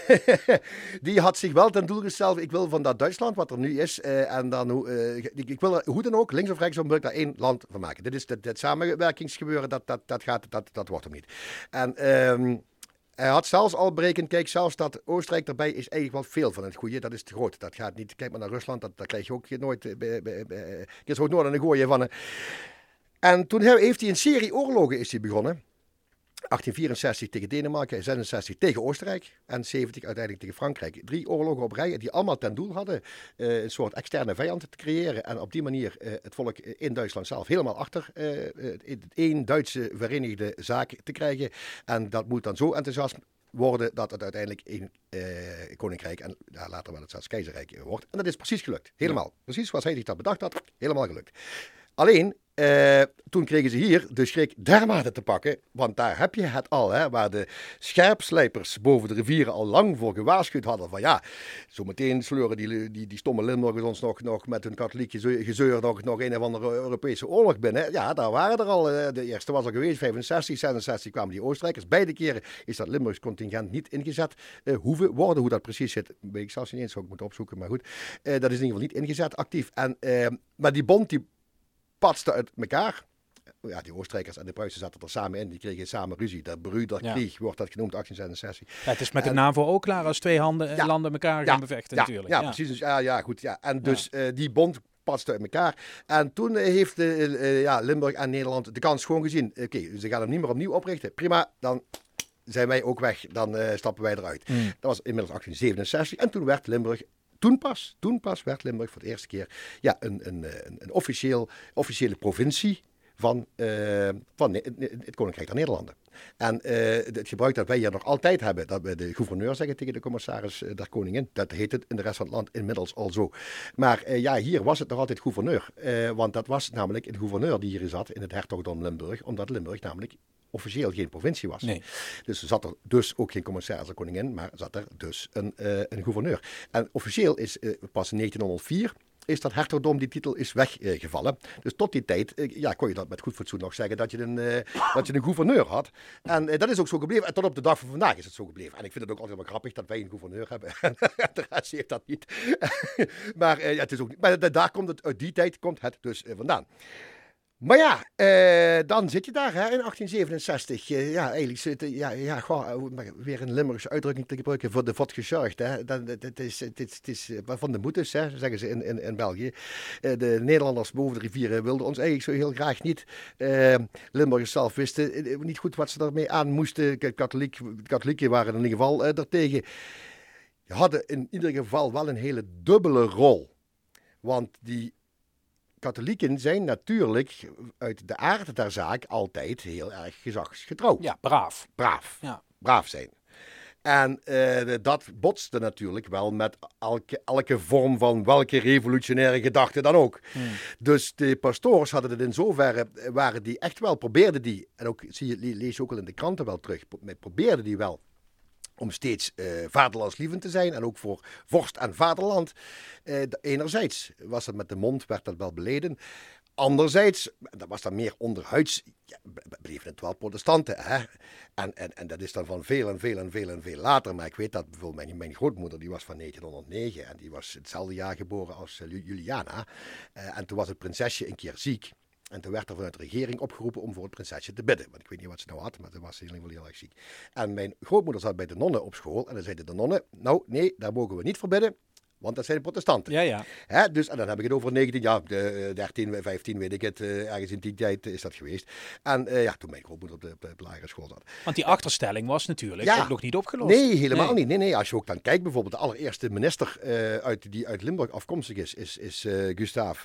die had zich wel ten doel gesteld, ik wil van dat Duitsland, wat er nu is, uh, en dan, uh, ik, wil hoe dan ook, links of rechts, wil ik daar één land van maken. Dit is het samenwerkingsgebeuren, dat, dat, dat, gaat, dat, dat wordt hem niet. En... Um, hij had zelfs al berekend, kijk, zelfs dat Oostenrijk erbij is eigenlijk wel veel van het goede. Dat is te groot. Dat gaat niet. Kijk maar naar Rusland, dat, dat krijg je ook nooit. Is ook nooit een gooien van. En toen heeft hij een serie oorlogen is hij begonnen. 1864 tegen Denemarken, 66 tegen Oostenrijk en 70 uiteindelijk tegen Frankrijk. Drie oorlogen op rij die allemaal ten doel hadden uh, een soort externe vijand te creëren en op die manier uh, het volk in Duitsland zelf helemaal achter uh, één Duitse verenigde zaak te krijgen. En dat moet dan zo enthousiast worden dat het uiteindelijk een koninkrijk en later wel het zelfs keizerrijk wordt. En dat is precies gelukt. Helemaal. Precies zoals hij zich dat bedacht had. Helemaal gelukt. Alleen, uh, toen kregen ze hier de schrik dermate te pakken, want daar heb je het al, hè, waar de scherpslijpers boven de rivieren al lang voor gewaarschuwd hadden van ja, zometeen sleuren die, die, die stomme Limburgers ons nog, nog met hun katholiek gezeur nog, nog een of andere Europese oorlog binnen. Ja, daar waren er al, uh, de eerste was al geweest, 65, 66 kwamen die Oostenrijkers. Beide keren is dat Limburgs contingent niet ingezet uh, hoeven worden. Hoe dat precies zit, weet ik zelfs niet eens, zou ik moeten opzoeken, maar goed. dat is in ieder geval niet ingezet actief. En, maar die bond die patste uit elkaar. Ja, die Oostenrijkers en de Pruisen zaten er samen in. Die kregen samen ruzie. De Brüderkrieg ja. wordt dat genoemd, 1866. Ja, het is met de NAVO ook klaar als twee handen, ja, landen elkaar gaan bevechten natuurlijk. Ja, precies. Dus, ja, ja, goed. Ja. En dus uh, die bond patste uit elkaar. En toen heeft uh, ja, Limburg en Nederland de kans gewoon gezien. Oké, okay, ze gaan hem niet meer opnieuw oprichten. Prima, dan zijn wij ook weg. Dan uh, stappen wij eruit. Mm. Dat was inmiddels 1867. En toen werd Limburg toen pas, toen pas werd Limburg voor de eerste keer ja, een, een, een, een officieel, officiële provincie van, uh, van het Koninkrijk der Nederlanden. En uh, het gebruik dat wij hier nog altijd hebben, dat we de gouverneur zeggen tegen de commissaris der koningin, dat heet het in de rest van het land inmiddels al zo. Maar ja, hier was het nog altijd gouverneur. want dat was namelijk een gouverneur die hier zat in het hertogdom Limburg, omdat Limburg namelijk officieel geen provincie was. Nee. Dus zat er dus ook geen commissaris koningin, maar zat er dus een, uh, een gouverneur. En officieel is uh, pas in 1904 is dat hertogdom, die titel is weggevallen. dus tot die tijd uh, ja, kon je dat met goed fatsoen nog zeggen dat je een, dat je een gouverneur had. En dat is ook zo gebleven. En tot op de dag van vandaag is het zo gebleven. En ik vind het ook altijd wel grappig dat wij een gouverneur hebben. de rest heeft dat niet. maar, het is ook, maar daar komt het, uit die tijd komt het dus vandaan. Maar ja, eh, dan zit je daar hè, in 1867. Uh, ja, eigenlijk ja, ja, uh, weer een Limburgse uitdrukking te gebruiken voor de vod gezorgd. Hè. Dat, het, is, is, is van de moeders, hè, zeggen ze in, in, België. De Nederlanders boven de rivieren wilden ons eigenlijk zo heel graag niet. Limburgers zelf wisten niet goed wat ze ermee aan moesten. Katholiek, katholieken waren in ieder geval daartegen. Hadden in ieder geval wel een hele dubbele rol. Want die katholieken zijn natuurlijk uit de aard der zaak altijd heel erg gezagsgetrouw. Ja, braaf. Braaf. Ja. Braaf zijn. En uh, dat botste natuurlijk wel met elke, elke vorm van welke revolutionaire gedachte dan ook. Hmm. Dus de pastoors hadden het in zoverre, waren die echt wel, probeerden die, en ook zie je, lees je ook al in de kranten wel terug, probeerden die wel om steeds uh, vaderlandslievend te zijn en ook voor vorst en vaderland. Uh, enerzijds was het met de mond, werd dat wel beleden. Anderzijds, dat was dan meer onderhuids, ja, bleven het wel protestanten. Hè? En, en, en dat is dan van veel en veel en veel en veel later. Maar ik weet dat bijvoorbeeld mijn, mijn grootmoeder, die was van 1909 en die was hetzelfde jaar geboren als uh, Juliana. En toen was het prinsesje een keer ziek. En toen werd er vanuit de regering opgeroepen om voor het prinsesje te bidden. Want ik weet niet wat ze nou had, maar ze was in ieder heel erg ziek. En mijn grootmoeder zat bij de nonnen op school. En dan zeiden de nonnen, nou nee, daar mogen we niet voor bidden. Want dat zijn de protestanten. Ja, ja. Hè? Dus, en dan heb ik het over 19, ja, de, 13, 15 weet ik het. Uh, ergens in die tijd is dat geweest. En uh, ja, toen mijn grootmoeder op de, op de lagere school zat. Want die achterstelling was natuurlijk ja. ook nog niet opgelost. Nee, helemaal nee. niet. Nee, nee, als je ook dan kijkt, bijvoorbeeld de allereerste minister uh, uit, die uit Limburg afkomstig is, is, is Gustav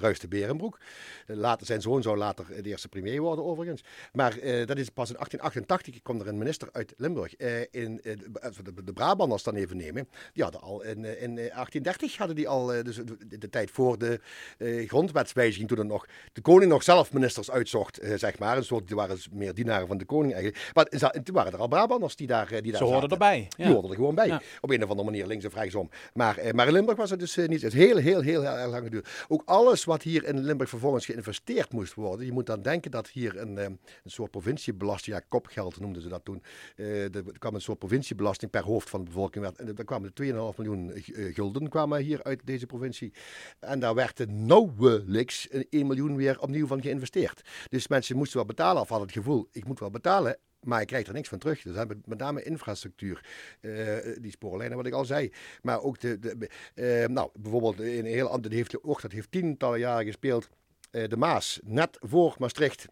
Ruys de Berenbroek. later, zijn zoon zou later de eerste premier worden overigens. Maar dat is pas in 1888 kwam er een minister uit Limburg. in, de, de Brabanders dan even nemen. Die hadden al in, in 1830 hadden die al, dus de, de tijd voor de uh, grondwetswijziging, toen er nog de koning nog zelf ministers uitzocht, uh, zeg maar. Een soort, die waren dus meer dienaren van de koning eigenlijk. Maar toen waren er al Brabanders die daar, die daar Ze hoorden erbij. Ja. Die hoorden er gewoon bij. Ja. Op een of andere manier, links of rechtsom. Maar, maar in Limburg was het dus niet. Het heel, heel, heel, heel, lang geduurd. Ook alles wat hier in Limburg vervolgens geïnvesteerd moest worden. Je moet dan denken dat hier een, een soort provinciebelasting, ja, kopgeld noemden ze dat toen. er kwam een soort provinciebelasting per hoofd van de bevolking. En daar kwamen 2,5 miljoen gulden kwamen hier uit deze provincie. En daar werd er nauwelijks 1 miljoen weer opnieuw van geïnvesteerd. Dus mensen moesten wel betalen of hadden het gevoel, ik moet wel betalen. Maar ik krijg er niks van terug. Dus met name infrastructuur. Uh, die spoorlijnen, wat ik al zei. Maar ook de. de uh, nou, bijvoorbeeld in een heel ander. Heeft ook, dat heeft tientallen jaren gespeeld. De Maas. Net voor Maastricht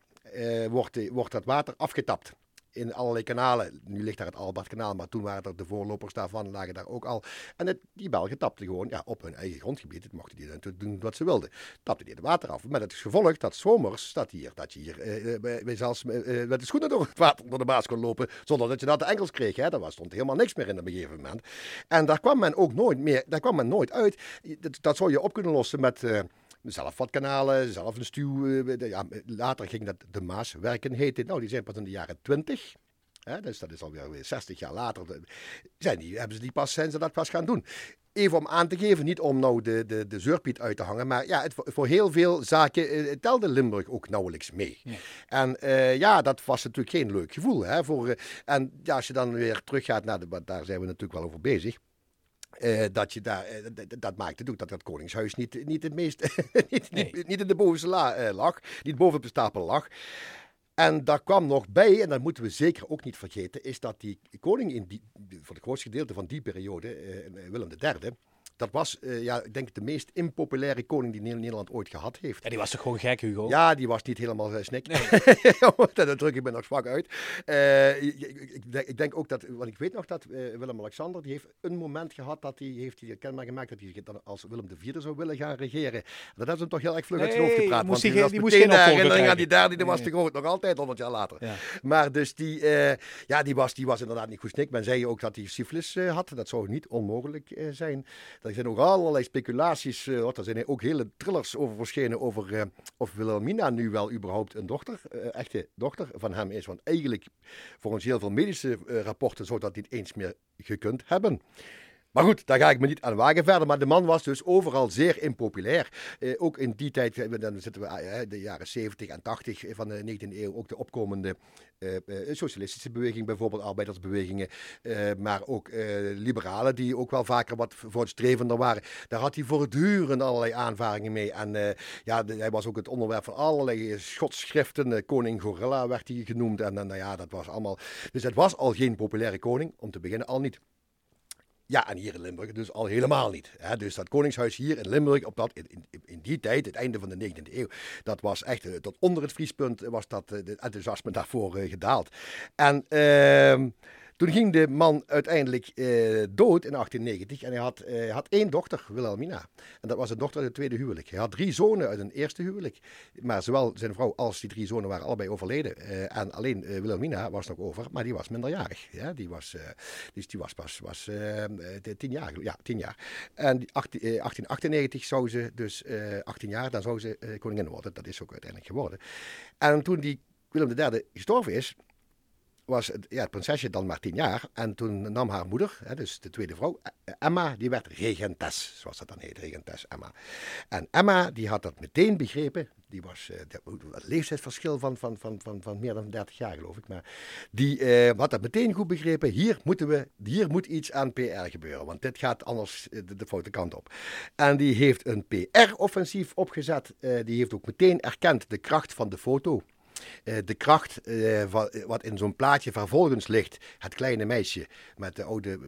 wordt, wordt dat water afgetapt in allerlei kanalen. Nu ligt daar het Albertkanaal, maar toen waren er de voorlopers daarvan, lagen daar ook al. En het, die Belgen tapten gewoon ja, op hun eigen grondgebied. Het mochten die natuurlijk doen wat ze wilden. Tapten die het water af. Met het gevolg dat zomers staat hier, dat je hier eh, bij, zelfs eh, met de schoenen door het water door de baas kon lopen, zonder dat je dat de enkels kreeg. Hè. Daar stond helemaal niks meer in op een gegeven moment. En daar kwam men ook nooit meer, daar kwam men nooit uit. Dat, dat zou je op kunnen lossen met... Uh, zelf wat kanalen, zelf een stuw. Ja, later ging dat de Maaswerken heten. Nou, die zijn pas in de jaren 20. Hè, dus dat is alweer 60 jaar later. Zijn die, hebben ze die pas, zijn ze dat pas gaan doen. Even om aan te geven, niet om nou de, de, de zeurpiet uit te hangen, maar ja, het, voor heel veel zaken uh, telde Limburg ook nauwelijks mee. Ja. En uh, ja, dat was natuurlijk geen leuk gevoel. Hè, voor, uh, en ja, als je dan weer teruggaat naar de, daar zijn we natuurlijk wel over bezig. Uh, dat, je daar, uh, dat maakte ook dat dat Koningshuis niet, niet het meest, niet, nee. niet, niet, in de bovenste la uh, lag, niet boven op de stapel lag. En daar kwam nog bij, en dat moeten we zeker ook niet vergeten, is dat die koning in die, voor het grootste gedeelte van die periode, Willem III, dat was, uh, ja, ik denk de meest impopulaire koning die Nederland ooit gehad heeft. Ja, die was toch gewoon gek, Hugo? Ja, die was niet helemaal uh, snik. Nee. dat druk ik me nog zwak uit. Uh, ik, ik, ik, denk ook dat, want ik weet nog dat Willem-Alexander, die heeft een moment gehad dat hij heeft hij kenbaar gemaakt dat hij dan als Willem IV zou willen gaan regeren. Dat hebben ze hem toch heel erg vlug uit zijn hoofd gepraat. Moest want die, die, die moest geen herinnering aan die daar, die was nee. groot, nog altijd 100 jaar later. Ja. Maar dus die, ja, die was, die was inderdaad niet goed snik. Men zei ook dat hij syfilis had. Dat zou niet onmogelijk zijn. Er zijn ook allerlei speculaties. Uh, er zijn ook hele thrillers over verschenen over uh, of Wilhelmina nu wel überhaupt een dochter, uh, echte dochter van hem is. Want eigenlijk, volgens heel veel medische rapporten, zou dat niet eens meer gekund hebben. Maar goed, daar ga ik me niet aan wagen verder. Maar de man was dus overal zeer impopulair. Eh, ook in die tijd, eh, dan zitten we eh, de jaren 70 en 80 van de 19e eeuw, ook de opkomende eh, eh, socialistische beweging, bijvoorbeeld arbeidersbewegingen. Eh, maar ook liberalen, die ook wel vaker wat voortstrevender waren. Daar had hij voortdurend allerlei aanvaringen mee. En ja, hij was ook het onderwerp van allerlei schotschriften. koning Gorilla werd hij genoemd. En nou ja, dat was allemaal. Dus het was al geen populaire koning, om te beginnen al niet. Ja, en hier in Limburg dus al helemaal niet. Hè. Dus dat koningshuis hier in Limburg, op dat, in, in, die tijd, het einde van de 19e eeuw, dat was echt, uh, tot onder het vriespunt was dat, het enthousiasme daarvoor uh, gedaald. En... Toen ging de man uiteindelijk uh, dood in 1890 en hij had, uh, had één dochter, Wilhelmina. En dat was een dochter uit het tweede huwelijk. Hij had drie zonen uit een eerste huwelijk. Maar zowel zijn vrouw als die drie zonen waren allebei overleden. Uh, en alleen Wilhelmina was nog over, maar die was minderjarig. Ja, die, was, dus die was pas was, tien jaar. Ja, tien jaar. En 18, 1898 zou ze dus, 18 jaar, dan zou ze koningin worden. Dat is ook uiteindelijk geworden. En toen die Willem III gestorven is, was het, ja, prinsesje dan maar tien jaar. En toen nam haar moeder, hè, dus de tweede vrouw, eh, Emma, die werd regentes, zoals dat dan heet, regentes Emma. En Emma, die had dat meteen begrepen. Die was uh, het leeftijdsverschil van, van, van, van, van meer dan 30 jaar, geloof ik. Maar die had dat meteen goed begrepen. Hier, moeten we, hier moet iets aan PR gebeuren, want dit gaat anders de, de foute kant op. En die heeft een PR-offensief opgezet. die heeft ook meteen erkend de kracht van de foto. Eh, de kracht uh, wat in zo'n plaatje vervolgens ligt. Het kleine meisje met de oude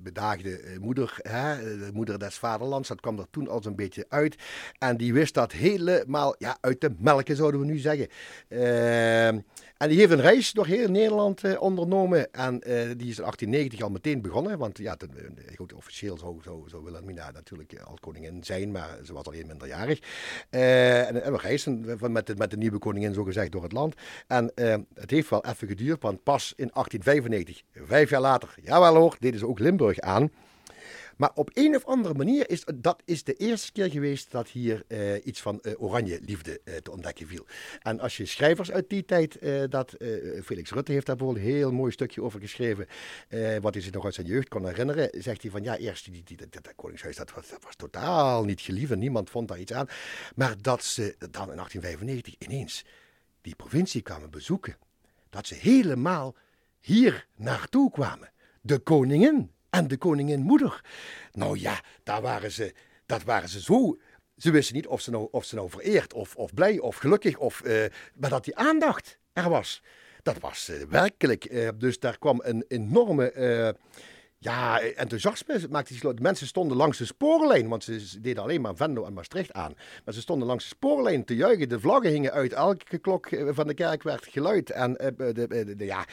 bedaagde eh, moeder, hè, de moeder des vaderlands. Dat kwam er toen al zo'n beetje uit. En die wist dat helemaal ja, uit de melken, zouden we nu zeggen. En die heeft een reis door heel Nederland ondernomen. En die is in 1890 al meteen begonnen. Want ja, goed, officieel zou, zou, zou Wilhelmina natuurlijk als koningin zijn. Maar ze was alleen minderjarig. en, en we reizen met de, met de nieuwe koningin, zo gezegd, door het land. En het heeft wel even geduurd, want pas in 1895, vijf jaar later, jawel hoor, deden ze ook Limburg aan. Maar op een of andere manier is dat is de eerste keer geweest dat hier uh, iets van uh, oranje liefde uh, te ontdekken viel. En als je schrijvers uit die tijd, dat Felix Rutte heeft daar bijvoorbeeld een heel mooi stukje over geschreven, wat hij zich nog uit zijn jeugd kon herinneren, zegt hij van ja, eerst die, die, dat, Koningshuis, dat was, was totaal niet geliefd niemand vond daar iets aan. Maar dat ze dan in 1895 ineens die provincie kwamen bezoeken, dat ze helemaal hier naartoe kwamen. De koningin en de koninginmoeder. Nou ja, daar waren ze, dat waren ze zo. Ze wisten niet of ze nou, of ze nou vereerd of, of blij of gelukkig, of, uh, maar dat die aandacht er was. Dat was uh, werkelijk. Uh, dus daar kwam een enorme ja, enthousiasme maakte. De mensen stonden langs de spoorlijn, want ze deden alleen maar Venlo en Maastricht aan. Maar ze stonden langs de spoorlijn te juichen. De vlaggen hingen uit. Elke klok eh, van de kerk werd geluid. En, de, de, ja,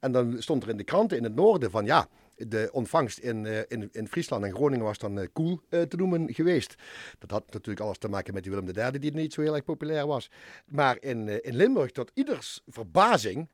en dan stond er in de kranten in het noorden van ja de ontvangst in, in, in Friesland en Groningen was dan cool te noemen geweest. Dat had natuurlijk alles te maken met die Willem III, die niet zo heel erg populair was. Maar in, in Limburg, tot ieders verbazing,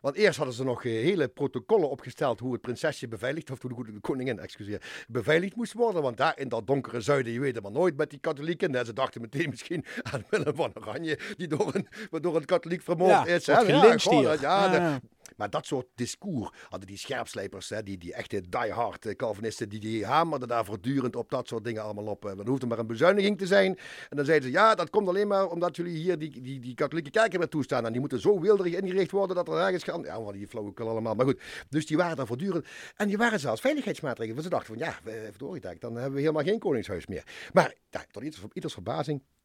want eerst hadden ze nog eh, hele protocollen opgesteld hoe het prinsesje beveiligd, of hoe de koningin, excuseer, beveiligd moest worden. Want daar in dat donkere zuiden, je weet het maar nooit met die katholieken. En ze dachten meteen misschien aan Willem van Oranje, die door een, door een katholiek vermoord ja, is. Ja, ja, ja, maar dat soort discours hadden die scherpslijpers, hè, die, die echte diehard eh, Calvinisten, die, die hamerden daar voortdurend op dat soort dingen allemaal op. Dan hoefde maar een bezuiniging te zijn. En dan zeiden ze, ja, dat komt alleen maar omdat jullie hier die, die, die katholieke kerken weer toestaan. En die moeten zo wilderig ingericht worden dat er ergens gaan... Ja, van die flauwekul allemaal. Maar goed, dus die waren daar voortdurend. En die waren zelfs veiligheidsmaatregelen. Want ze dachten van, ja, verdorie, dan hebben we helemaal geen koningshuis meer. Maar ja, tot ieders, ieders verbazing eh,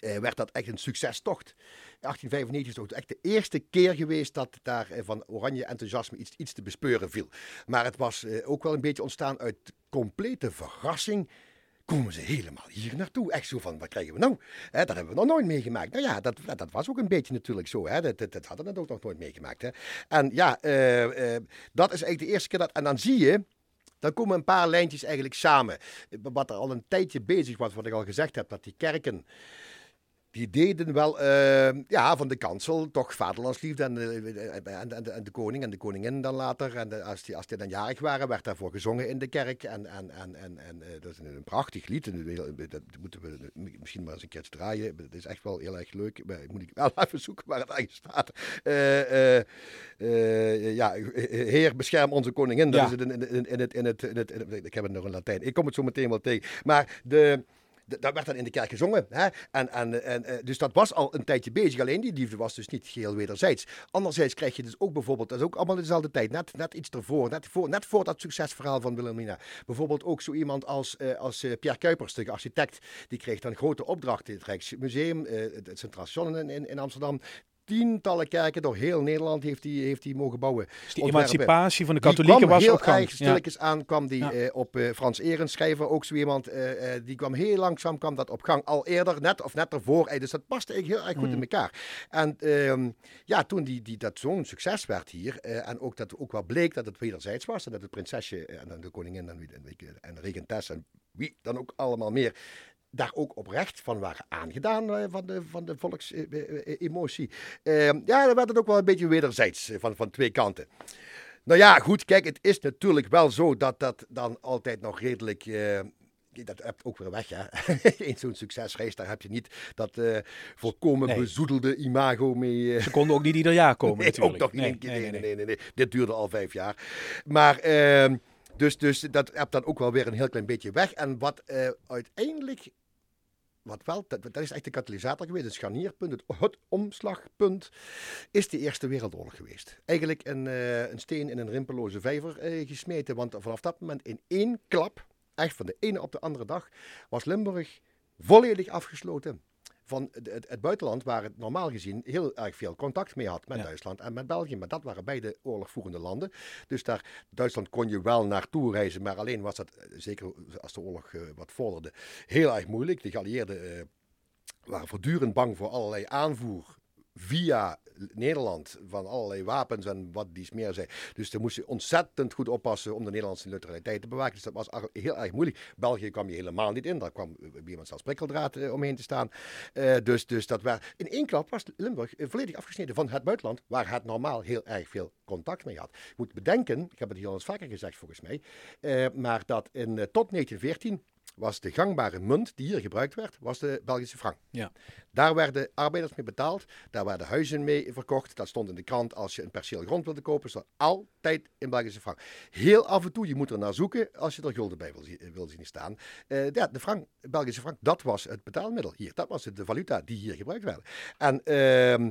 werd dat echt een succestocht. 1895 is toch echt de eerste keer geweest dat daar eh, van oranje enthousiasme iets, iets te bespeuren viel. Maar het was eh, ook wel een beetje ontstaan uit complete verrassing komen ze helemaal hier naartoe. Echt zo van, wat krijgen we nou? Hè, dat hebben we nog nooit meegemaakt. Nou ja, dat, dat was ook een beetje natuurlijk zo. Dat, dat, hadden we ook nog nooit meegemaakt. En ja, dat is eigenlijk de eerste keer dat... En dan zie je... Dan komen een paar lijntjes eigenlijk samen. Wat er al een tijdje bezig was, wat ik al gezegd heb, dat die kerken die deden wel uh, ja, van de kansel toch vaderlandsliefde en, uh, en, en, en, de koning en de koningin dan later. En de, als, die, als die dan jarig waren, werd daarvoor gezongen in de kerk. En, en, en, en, en uh, dat is een, een, prachtig lied. En dat moeten we misschien maar eens een keer draaien. Het is echt wel heel erg leuk. Maar moet ik wel even zoeken waar het eigenlijk staat. ja, Heer, bescherm onze koningin. Dat ja. is het in, in, in, het, in, het, in, het, in het... Ik heb het nog in Latijn. Ik kom het zo meteen wel tegen. Maar de dat werd dan in de kerk gezongen. Hè? En, en, en, eh, dus dat was al een tijdje bezig. Alleen die liefde was dus niet geheel wederzijds. Anderzijds krijg je dus ook bijvoorbeeld, dat is ook allemaal in dezelfde tijd, net, net iets ervoor, net voor, net voor dat succesverhaal van Wilhelmina. Bijvoorbeeld ook zo iemand als, uh, als uh, Pierre Kuipers, de architect, die kreeg dan grote opdrachten. Het Rijksmuseum, het Centraal Station in, in Amsterdam tientallen kerken door heel Nederland heeft hij heeft die mogen bouwen. Dus die emancipatie van de katholieken was heel erg stilletjes aan, kwam die eh, op uh, Frans Erens schrijver, ook zo iemand, uh, die kwam heel langzaam, kwam dat op gang, al eerder, net of net ervoor. dus dat paste eigenlijk heel erg goed in mm. elkaar. En ehm, ja, toen die, die, dat zo'n succes werd hier, en ook dat ook wel bleek dat het wederzijds was, en dat het prinsesje en de koningin en, en, en regentes en wie dan ook allemaal meer daar ook oprecht van waren aangedaan uh, van de, van de volksemotie. Uh, ja, dan werd het ook wel een beetje wederzijds eh, van, van twee kanten. Nou ja, goed, kijk, het is natuurlijk wel zo dat dat dan altijd nog redelijk dat hebt ook weer weg. Hè? In zo'n succesreis, daar heb je niet dat uh, volkomen Nee. bezoedelde imago mee. eh, Ze konden ook niet ieder jaar komen Nee, natuurlijk. ook nog niet Nee, Nee, nee, nee, nee, nee, Dit duurde al vijf jaar. Maar, ehm, dus, dus dat hebt dan ook wel weer een heel klein beetje weg. En wat eh, uiteindelijk, wat wel, dat, is echt de katalysator geweest, het scharnierpunt, het, het omslagpunt, is de Eerste Wereldoorlog geweest. Eigenlijk een, eh, een steen in een rimpeloze vijver eh, gesmeten, want vanaf dat moment in één klap, echt van de ene op de andere dag, was Limburg volledig afgesloten van het, buitenland, waar het normaal gezien heel erg veel contact mee had met Ja. Duitsland en met België. Maar dat waren beide oorlogvoerende landen. Dus daar, Duitsland kon je wel naartoe reizen, maar alleen was dat, eh, zeker als de oorlog eh, wat vorderde, heel erg moeilijk. De geallieerden eh, waren voortdurend bang voor allerlei aanvoer via Nederland van allerlei wapens en wat dies meer zei. Dus daar moest je ontzettend goed oppassen om de Nederlandse neutraliteit te bewaken. Dus dat was heel erg moeilijk. België kwam je helemaal niet in. Daar kwam eh, iemand zelfs prikkeldraad eh, omheen te staan. Eh, dus, dus dat in één klap was Limburg volledig afgesneden van het buitenland, waar het normaal heel erg veel contact mee had. Je moet bedenken, ik heb het hier al eens vaker gezegd volgens mij, maar dat in, tot 1914 was de gangbare munt die hier gebruikt werd, was de Belgische frank. Ja. Daar werden arbeiders mee betaald, daar werden huizen mee verkocht. Dat stond in de krant als je een perceel grond wilde kopen, stond altijd in Belgische frank. Heel af en toe, je moet er naar zoeken als je er gulden bij wil, wil zien staan. Eh, ja, de frank, Belgische frank, dat was het betaalmiddel hier. Dat was de valuta die hier gebruikt werd. En ehm,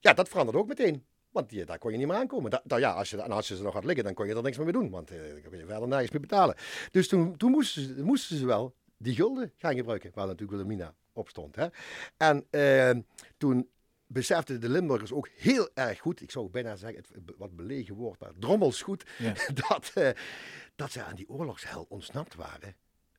ja, dat veranderde ook meteen. Want die, daar kon je niet meer aankomen. Da, da- ja, als, je, en als je ze nog had liggen, dan kon je er niks meer mee doen. Want eh, dan kon je verder nergens meer betalen. Dus toen, toen moesten, ze, moesten ze wel die gulden gaan gebruiken. Waar natuurlijk Wilhelmina op stond. Hè? En eh, toen beseften de Limburgers ook heel erg goed, ik zou bijna zeggen, het wat belegen woord, maar drommels goed, Ja. dat, eh, dat ze aan die oorlogshel ontsnapt waren.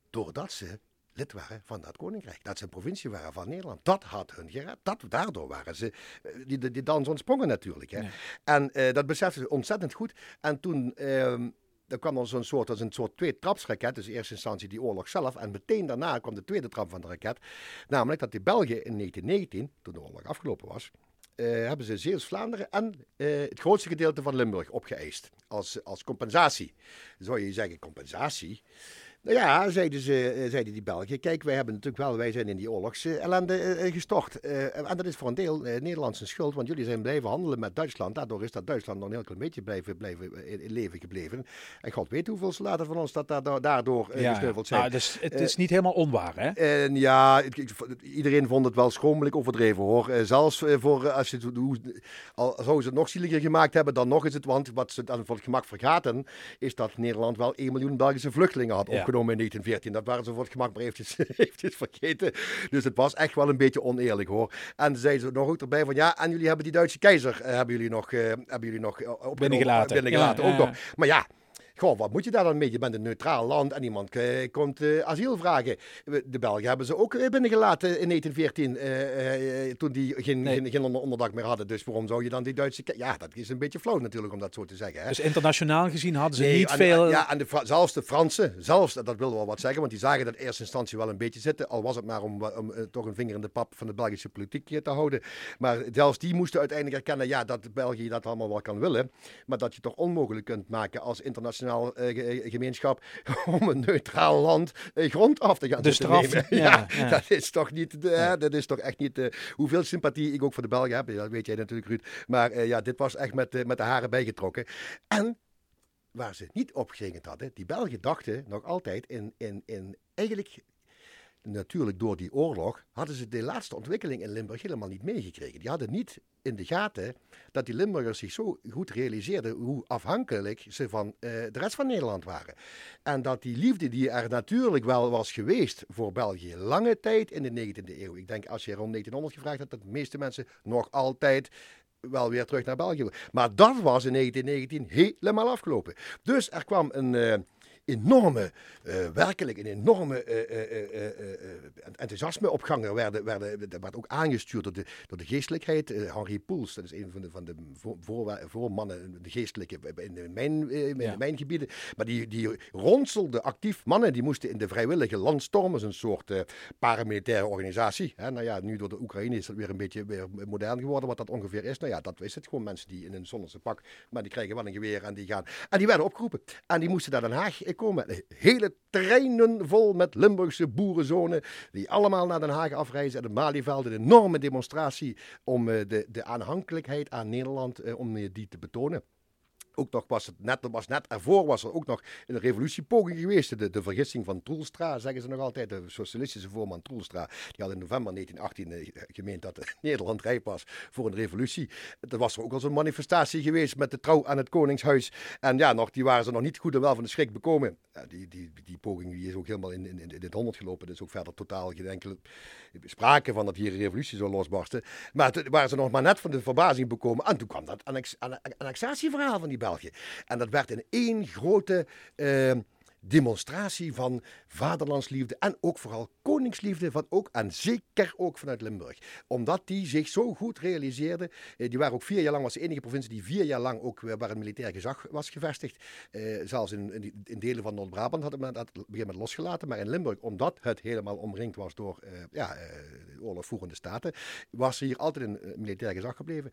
Doordat ze lid waren van dat koninkrijk. Dat ze een provincie waren van Nederland. Dat had hun gered. Dat, daardoor waren ze eh, die, die, die dans ontsprongen natuurlijk. Hè. En eh, dat beseften ze ontzettend goed. En toen... ehm er kwam er zo'n soort, is een soort twee-trapsraket. Dus in eerste instantie die oorlog zelf. En meteen daarna kwam de tweede trap van de raket. Namelijk dat de Belgen in 1919, toen de oorlog afgelopen was, eh, hebben ze Zeeuws-Vlaanderen en het grootste gedeelte van Limburg opgeëist. Als, als compensatie. Zou je zeggen, compensatie? Nou ja, zeiden, ze, eh, zeiden die Belgen. Kijk, wij hebben natuurlijk wel, wij zijn in die oorlogsellende eh, gestort. Eh, en dat is voor een deel Nederlandse schuld, want jullie zijn blijven handelen met Duitsland. Daardoor is dat Duitsland nog een heel klein beetje blijven, blijven in, leven gebleven. En god weet hoeveel soldaten van ons dat daardoor, daardoor Ja, gesneuveld zijn. nou, dus het is niet helemaal onwaar, hè? En ja, iedereen vond het wel schromelijk overdreven hoor. Zelfs voor als je hoe, al zouden ze het nog zieliger gemaakt hebben, dan nog is het. Want wat ze dan voor het gemak vergaten, is dat Nederland wel 1 miljoen Belgische vluchtelingen had Ja. Opgenomen in 1914. Dat waren ze voor het gemak maar eventjes, eventjes vergeten. Dus het was echt wel een beetje oneerlijk hoor. En zeiden ze nog ook erbij van ja, en jullie hebben die Duitse keizer, eh, hebben jullie nog, eh, hebben jullie nog eh, opgenomen, Binnengelaten. binnengelaten Ja, ook nog. Maar ja. Goh, wat moet je daar dan mee? Je bent een neutraal land en iemand eh, komt eh, asiel vragen. De Belgen hebben ze ook eh, binnengelaten in 1914, eh, eh, toen die geen, Nee. geen, geen onder- onderdak meer hadden. Dus waarom zou je dan die Duitse... Ja, dat is een beetje flauw natuurlijk om dat zo te zeggen. Hè? Dus internationaal gezien hadden ze Nee, niet en- veel... en- ja, en de, zelfs de Fransen, zelfs, dat wil wel wat zeggen, want die zagen dat in eerste instantie wel een beetje zitten. Al was het maar om, om toch een vinger in de pap van de Belgische politiek te houden. Maar zelfs die moesten uiteindelijk erkennen, ja, dat België dat allemaal wel kan willen. Maar dat je toch onmogelijk kunt maken als internationaal eh, ge- gemeenschap om een neutraal land eh, grond af te gaan De straf, nemen. ja, ja. dat is toch niet, de, hè, dat is toch echt niet, eh, hoeveel sympathie ik ook voor de Belgen heb, dat weet jij natuurlijk Ruud. Maar eh, ja, dit was echt met, eh, met de haren bijgetrokken. En waar ze niet op gerekend hadden, die Belgen dachten nog altijd in, in, in eigenlijk natuurlijk door die oorlog, hadden ze de laatste ontwikkeling in Limburg helemaal niet meegekregen. Die hadden niet in de gaten dat die Limburgers zich zo goed realiseerden hoe afhankelijk ze van eh, de rest van Nederland waren. En dat die liefde die er natuurlijk wel was geweest voor België lange tijd in de 19e eeuw. Ik denk als je rond 1900 gevraagd had, dat de meeste mensen nog altijd wel weer terug naar België. Maar dat was in 1919 helemaal afgelopen. Dus er kwam een eh, enorme, eh, werkelijk een enorme eh, enthousiasme op gang. Er werden, werden, werd ook aangestuurd door de, door de geestelijkheid. Henri Poels, dat is een van de, van de voor, voor, voormannen, de geestelijke in mijn, in Ja. de mijngebieden. Maar die, die ronselde actief mannen, die moesten in de vrijwillige landstormen, een soort paramilitaire organisatie. Hè? Nou ja, nu door de Oekraïne is dat weer een beetje weer modern geworden, wat dat ongeveer is. Nou ja, dat is het. Gewoon mensen die in een zonnige pak, maar die krijgen wel een geweer en die gaan. En die werden opgeroepen. En die moesten naar Den Haag eh. Hele treinen vol met Limburgse boerenzonen. Die allemaal naar Den Haag afreizen. En het Malieveld een enorme demonstratie om de, de aanhankelijkheid aan Nederland, om die te betonen ook nog was het net, was net ervoor was er ook nog een revolutiepoging geweest. De, de vergissing van Troelstra, zeggen ze nog altijd. De socialistische voorman Troelstra. Die had in november 1918 eh, gemeend dat Nederland rijp was voor een revolutie. Er was er ook al zo'n manifestatie geweest met de trouw aan het Koningshuis. En ja, nog, die waren ze nog niet goed en wel van de schrik bekomen. Die, die, die poging die is ook helemaal in, in, in het honderd gelopen. Dus ook verder totaal geen enkele sprake van dat hier een revolutie zou losbarsten. Maar toen waren ze nog maar net van de verbazing bekomen. En toen kwam dat annex, annexatieverhaal van die En dat werd in één grote... Uh, demonstratie van vaderlandsliefde en ook vooral koningsliefde, van ook, en zeker ook vanuit Limburg. Omdat die zich zo goed realiseerde. Eh, die waren ook vier jaar lang, was de enige provincie die vier jaar lang ook waar een militair gezag was gevestigd. Eh, zelfs in, in, delen van Noord-Brabant hadden men dat gegeven moment losgelaten. Maar in Limburg, omdat het helemaal omringd was door eh, ja, eh, oorlogvoerende staten, was er hier altijd een militair gezag gebleven.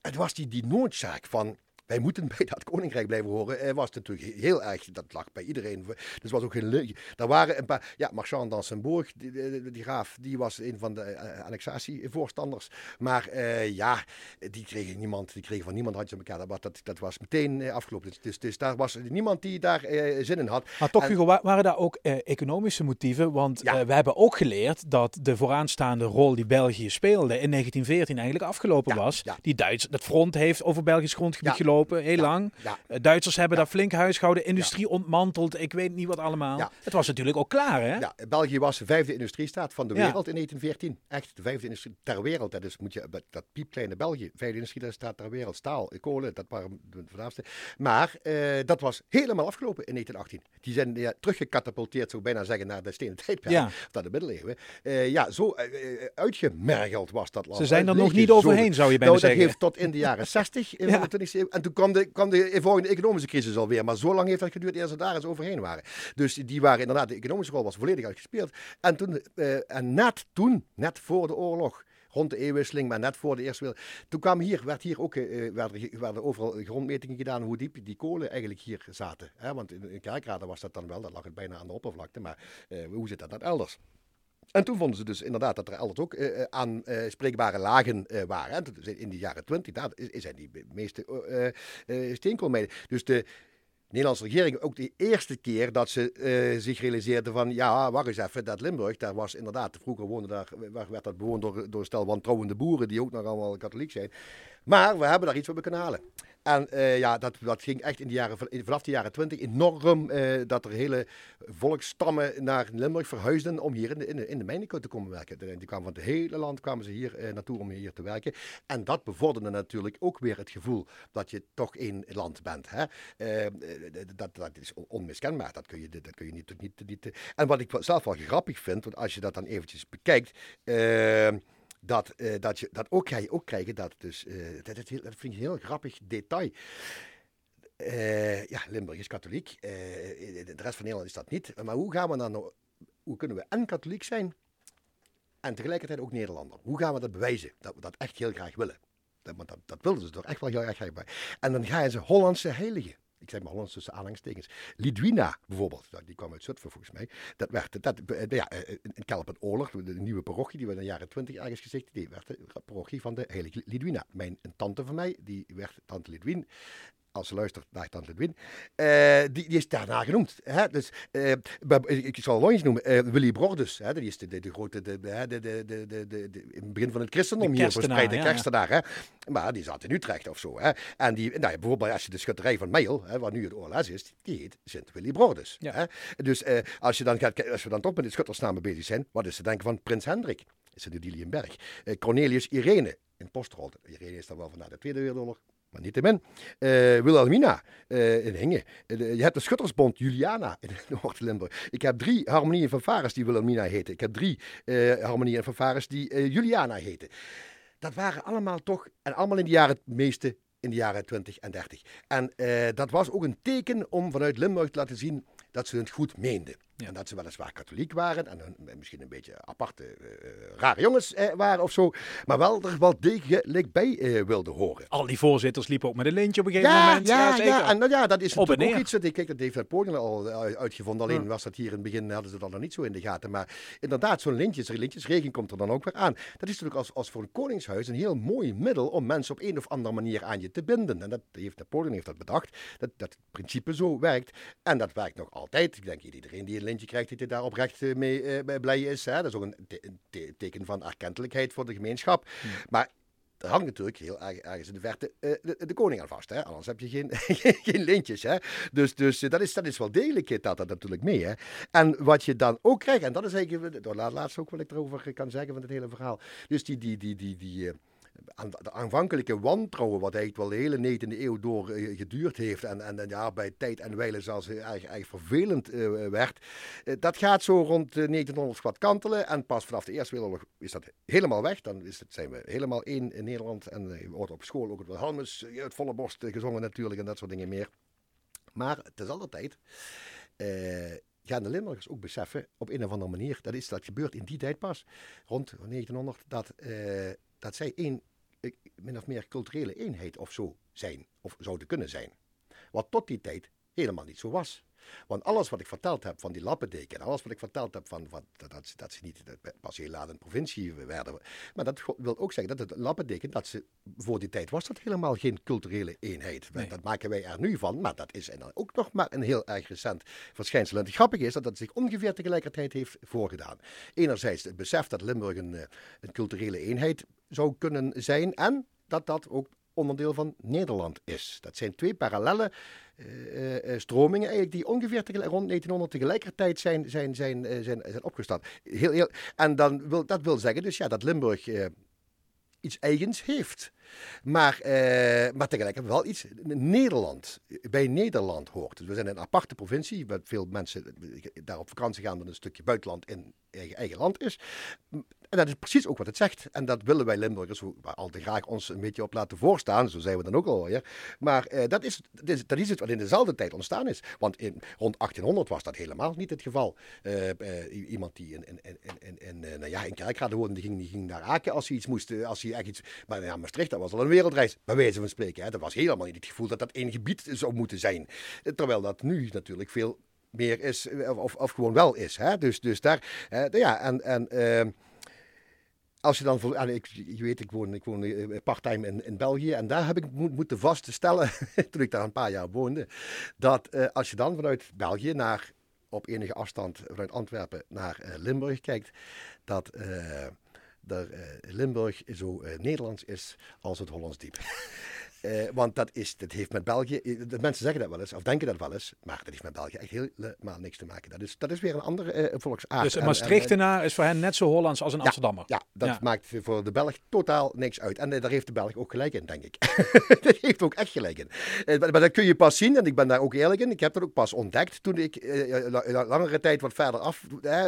Het was die, die noodzaak van wij moeten bij dat koninkrijk blijven horen. Er was natuurlijk heel erg, dat lag bij iedereen. Dus was ook geen leuk. Er waren een paar, ja, Marchand d'Ansenbourg, die, die, die, graaf, die was een van de uh, annexatievoorstanders. Maar uh, ja, die kregen niemand, die kregen van niemand handjes op elkaar. Dat, dat, dat was meteen afgelopen. Dus, dus, dus, daar was niemand die daar zin in had. Maar toch, en, Hugo, waren daar ook economische motieven? Want ja. we hebben ook geleerd dat de vooraanstaande rol die België speelde in 1914 eigenlijk afgelopen ja, was. Ja. Die Duits, dat front heeft over Belgisch grondgebied gelopen heel lang. Ja. Eh, Duitsers hebben daar flink huisgehouden, industrie ontmanteld, ik weet niet wat allemaal. Het was natuurlijk ook klaar, hè? Ja, België was de vijfde industriestaat van de wereld in 1914. Echt de vijfde industrie ter wereld. Dat is, moet je, dat piepkleine België, vijfde industriestaat ter wereld. Staal, kolen, dat waren de voornaamste. Maar uh, dat was helemaal afgelopen in 1918. Die zijn ja, teruggecatapulteerd, zou ik bijna zeggen, naar de stenen tijdperk. Ja. Of naar de middeleeuwen. Uh, ja, zo uitgemergeld was dat land. Ze zijn er nog niet overheen, zou je bijna nou, zeggen. Dat heeft tot in de jaren 60 in de 20e eeuw. En toen kwam de, kwam de volgende economische crisis alweer. Maar zo lang heeft dat geduurd eer ze daar eens overheen waren. Dus die waren inderdaad, de economische rol was volledig uitgespeeld. En, toen, uh, en net toen, net voor de oorlog, rond de eeuwwisseling, maar net voor de Eerste Wereld. Toen kwam hier, werd hier ook, uh, werden, werden overal grondmetingen gedaan hoe diep die kolen eigenlijk hier zaten. Hè? Want in, in was dat dan wel, dat lag het bijna aan de oppervlakte. Maar hoe zit dat dan elders? En toen vonden ze dus inderdaad dat er altijd ook uh, aanspreekbare lagen uh, waren. En in de jaren twintig, daar zijn die meeste uh, steenkoolmijnen. Dus de Nederlandse regering ook de eerste keer dat ze zich realiseerde van... Ja, wacht eens even, dat Limburg, daar was inderdaad... Vroeger woonde daar, werd dat bewoond door, door een stel wantrouwende boeren... die ook nog allemaal katholiek zijn. Maar we hebben daar iets van kunnen halen. En uh, ja, dat, dat ging echt in de jaren, vanaf de jaren twintig enorm. Uh, dat er hele volksstammen naar Limburg verhuisden om hier in de, in de, in de mijnen te komen werken. Die kwamen van het hele land kwamen ze hier uh, naartoe om hier te werken. En dat bevorderde natuurlijk ook weer het gevoel dat je toch één land bent. Hè? dat, dat is onmiskenbaar. Dat kun je, dat kun je niet, niet, niet. En wat ik zelf wel grappig vind, want als je dat dan eventjes bekijkt dat, uh, dat, je, dat ook ga je ook krijgen dat dus, uh, dat, vind ik een heel grappig detail. Uh, ja, Limburg is katholiek, de rest van Nederland is dat niet. Maar hoe gaan we dan, hoe kunnen we en katholiek zijn en tegelijkertijd ook Nederlander? Hoe gaan we dat bewijzen, dat we dat echt heel graag willen? Dat, dat, dat wilden ze toch echt wel heel erg graag. En dan gaan ze Hollandse heiligen ik zeg maar Hollands tussen aanhalingstekens. Lidwina bijvoorbeeld, die kwam uit Zutphen volgens mij. Dat werd, dat, ja, in Kelpen Oorlog, de nieuwe parochie, die we in de jaren twintig ergens gezegd, die werd de parochie van de heilige Lidwina. Mijn een tante van mij, die werd tante Lidwin als ze luistert naar Tante Edwin, uh, die, die, is daarna genoemd. Hè? Dus, uh, ik zal eens noemen, uh, Willy Brodus, hè? die is de, de, de grote, de, de, de, de, de, de, in het begin van het christendom hier verspreid, de kerstenaar. Hè? Maar die zat in Utrecht of zo. Hè? En die, nou ja, bijvoorbeeld als je de schutterij van Meil, hè, waar nu het oorles is, die heet Sint Willy Brodus. Ja. Hè? Dus als, je dan gaat, als we dan toch met de schuttersnamen bezig zijn, wat is te denken van Prins Hendrik? Is het de Dilienberg. Cornelius Irene in Postrolde. Irene is dan wel van na de Tweede Wereldoorlog maar niet te min. Uh, Wilhelmina uh, in Hingen. Uh, je hebt de Schuttersbond Juliana in Noord-Limburg. Ik heb drie harmonieën van Fares die Wilhelmina heten. Ik heb drie harmonieën van Fares die Juliana heten. Dat waren allemaal toch, en allemaal in de jaren, het meeste in de jaren 20 en 30. En dat was ook een teken om vanuit Limburg te laten zien dat ze het goed meenden. Ja. En dat ze weliswaar katholiek waren en een- misschien een beetje aparte, eh, rare jongens eh, waren of zo. Maar wel er wel degelijk bij eh, wilden horen. Al die voorzitters liepen ook met een lintje op een gegeven Ja, moment. ja, zeker. ja, en nou ja, dat is natuurlijk ook iets. dat- Kijk, dat heeft Van Poorten al uitgevonden. Alleen Ja. was dat hier in het begin, hadden ze dat nog niet zo in de gaten. Maar inderdaad, zo'n lintjes, lintjesregen komt er dan ook weer aan. Dat is natuurlijk als, als voor een koningshuis een heel mooi middel om mensen op een of andere manier aan je te binden. En dat heeft Napoleon heeft dat bedacht, dat dat principe zo werkt. En dat werkt nog altijd. Ik denk iedereen die lintje krijgt, dat hij daar oprecht eh, mee eh, blij is. Hè? Dat is ook een, te- een te- teken van erkentelijkheid voor de gemeenschap. Maar er hangt natuurlijk heel erg ergens in de verte eh, de, de koning aan vast. Hè? Anders heb je geen, geen lintjes. Hè? Dus, dus dat, is, dat is wel degelijk, eh, dat dat natuurlijk mee. Hè? En wat je dan ook krijgt, en dat is eigenlijk la- laatste ook wat ik erover kan zeggen van het hele verhaal. Dus die, die, die, die, die, de aanvankelijke wantrouwen, wat eigenlijk wel de hele 19e eeuw door eh, geduurd heeft. En, en, ja, bij tijd en wijle zelfs eh, erg, erg vervelend eh, werd. Eh, dat gaat zo rond eh, 1900 wat kantelen. En pas vanaf de Eerste Wereldoorlog is dat helemaal weg. Dan is het, zijn we helemaal één in Nederland. En eh, wordt op school ook het Wilhelmus eh, uit volle borst eh, gezongen natuurlijk. En dat soort dingen meer. Maar tezelfde tijd eh, gaan de Limburgers ook beseffen, op een of andere manier, dat, is, dat gebeurt in die tijd pas, rond 1900, dat, eh, dat zij één, eh, min of meer culturele eenheid of zo zijn, of zouden kunnen zijn. Wat tot die tijd helemaal niet zo was. Want alles wat ik verteld heb van die lappendeken, en alles wat ik verteld heb van, dat, dat, ze- dat niet eh, pas heel laat een provincie werden. Maar dat wil ook zeggen dat het lappendeken, dat ze voor die tijd was dat helemaal geen culturele eenheid. Nee. Dat maken wij er nu van, maar dat is en dan ook nog maar een heel erg recent verschijnsel. En het grappige is dat dat zich ongeveer tegelijkertijd heeft voorgedaan. Enerzijds het besef dat Limburg een, eh, een culturele eenheid zou kunnen zijn en dat dat ook onderdeel van Nederland is. Dat zijn twee parallele eh, eh, stromingen eigenlijk die ongeveer rond 1900 tegelijkertijd zijn, zijn, zijn, eh, zijn, zijn opgestaan. Heel, heel, en dan wil, dat wil zeggen dus ja, dat Limburg eh, iets eigens heeft. Maar, eh, maar tegelijkertijd wel iets Nederland, bij Nederland hoort. Dus we zijn een aparte provincie, waar veel mensen daar op vakantie gaan dat een stukje buitenland in eigen, eigen land is. En dat is precies ook wat het zegt. En dat willen wij Limburgers ook al te graag ons een beetje op laten voorstaan. Zo zijn we dan ook alweer. Maar eh, dat, is, dat, is, het wat in dezelfde tijd ontstaan is. Want in, rond 1800 was dat helemaal niet het geval. Eh, eh, iemand die in, in, in, in, in, eh, nou ja, in woonde, die ging, die ging naar Aken als hij iets moest. eh, Als hij echt iets, maar ja, Maastricht, dat was al een wereldreis. Bij wijze van spreken. Hè. Dat was helemaal niet het gevoel dat dat één gebied zou moeten zijn. Eh, Terwijl dat nu natuurlijk veel meer is, eh, of, of gewoon wel is. Hè? Dus, dus daar, eh, ja, en, en ehm, als je dan, en ik, je weet, ik woon, ik woon eh, parttime in, in België en daar heb ik mo- moeten vaststellen, toen ik daar een paar jaar woonde, dat eh, als je dan vanuit België naar, op enige afstand vanuit Antwerpen naar eh, Limburg kijkt, dat eh, dat, eh, Limburg zo eh, Nederlands is als het Hollands diep. Eh, want dat, is, dat heeft met België, eh, de mensen zeggen dat wel eens, of denken dat wel eens, maar dat heeft met België echt helemaal niks te maken. Dat is, dat is weer een andere eh, volksaard. Dus een Maastrichtenaar is voor hen net zo Hollands als een Amsterdammer. ja, dat Ja. maakt voor de Belg totaal niks uit. En daar heeft de Belg ook gelijk in, denk ik. dat heeft ook echt gelijk in. Maar, maar dat kun je pas zien, en ik ben daar ook eerlijk in. Ik heb dat ook pas ontdekt toen ik la- la- langere tijd wat verder af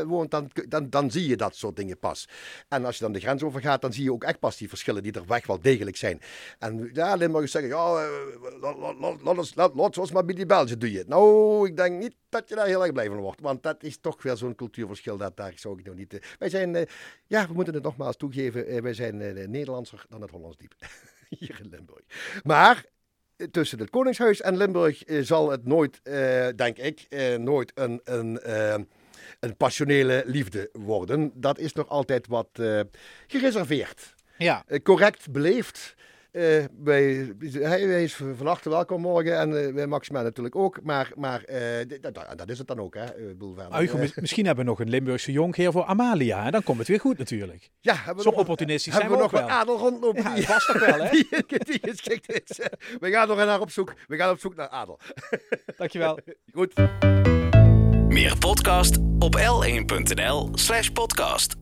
woont. Dan, dan, dan zie je dat soort dingen pas. En als je dan de grens overgaat, dan zie je ook echt pas die verschillen die er weg wel degelijk zijn. En ja, Zeggen, ja, eh, la- la- la- laat ons- laat- laat ons maar bij die Belgen doe je het. Nou, ik denk niet dat je daar heel erg blij van wordt. Want dat is toch weer zo'n cultuurverschil. Dat daar zou ik nog niet... eh, wij zijn, eh, ja, we moeten het nogmaals toegeven. wij zijn Nederlandser dan het Hollands diep. Hier in Limburg. Maar tussen het Koningshuis en Limburg zal het nooit, denk ik, nooit een, een, een passionele liefde worden. Dat is nog altijd wat gereserveerd. Ja. Correct beleefd. Eh, bij, hij, hij is van harte welkom morgen en eh, bij Maxima natuurlijk ook. Maar, maar eh, d- dat, dat is het dan ook. Hè. Eh, mis- misschien hebben we nog een Limburgse jonkheer voor Amalia. Hè? Dan komt het weer goed natuurlijk. ja, hebben we Zo nog- opportunistisch hebben we zijn we nog wel. adel rondlopen Ja, die, vast toch wel, hè? die, die geschikt is. We gaan nog naar op zoek. We gaan op zoek naar adel. Dankjewel. Goed. Meer podcast op l1.nl slash podcast.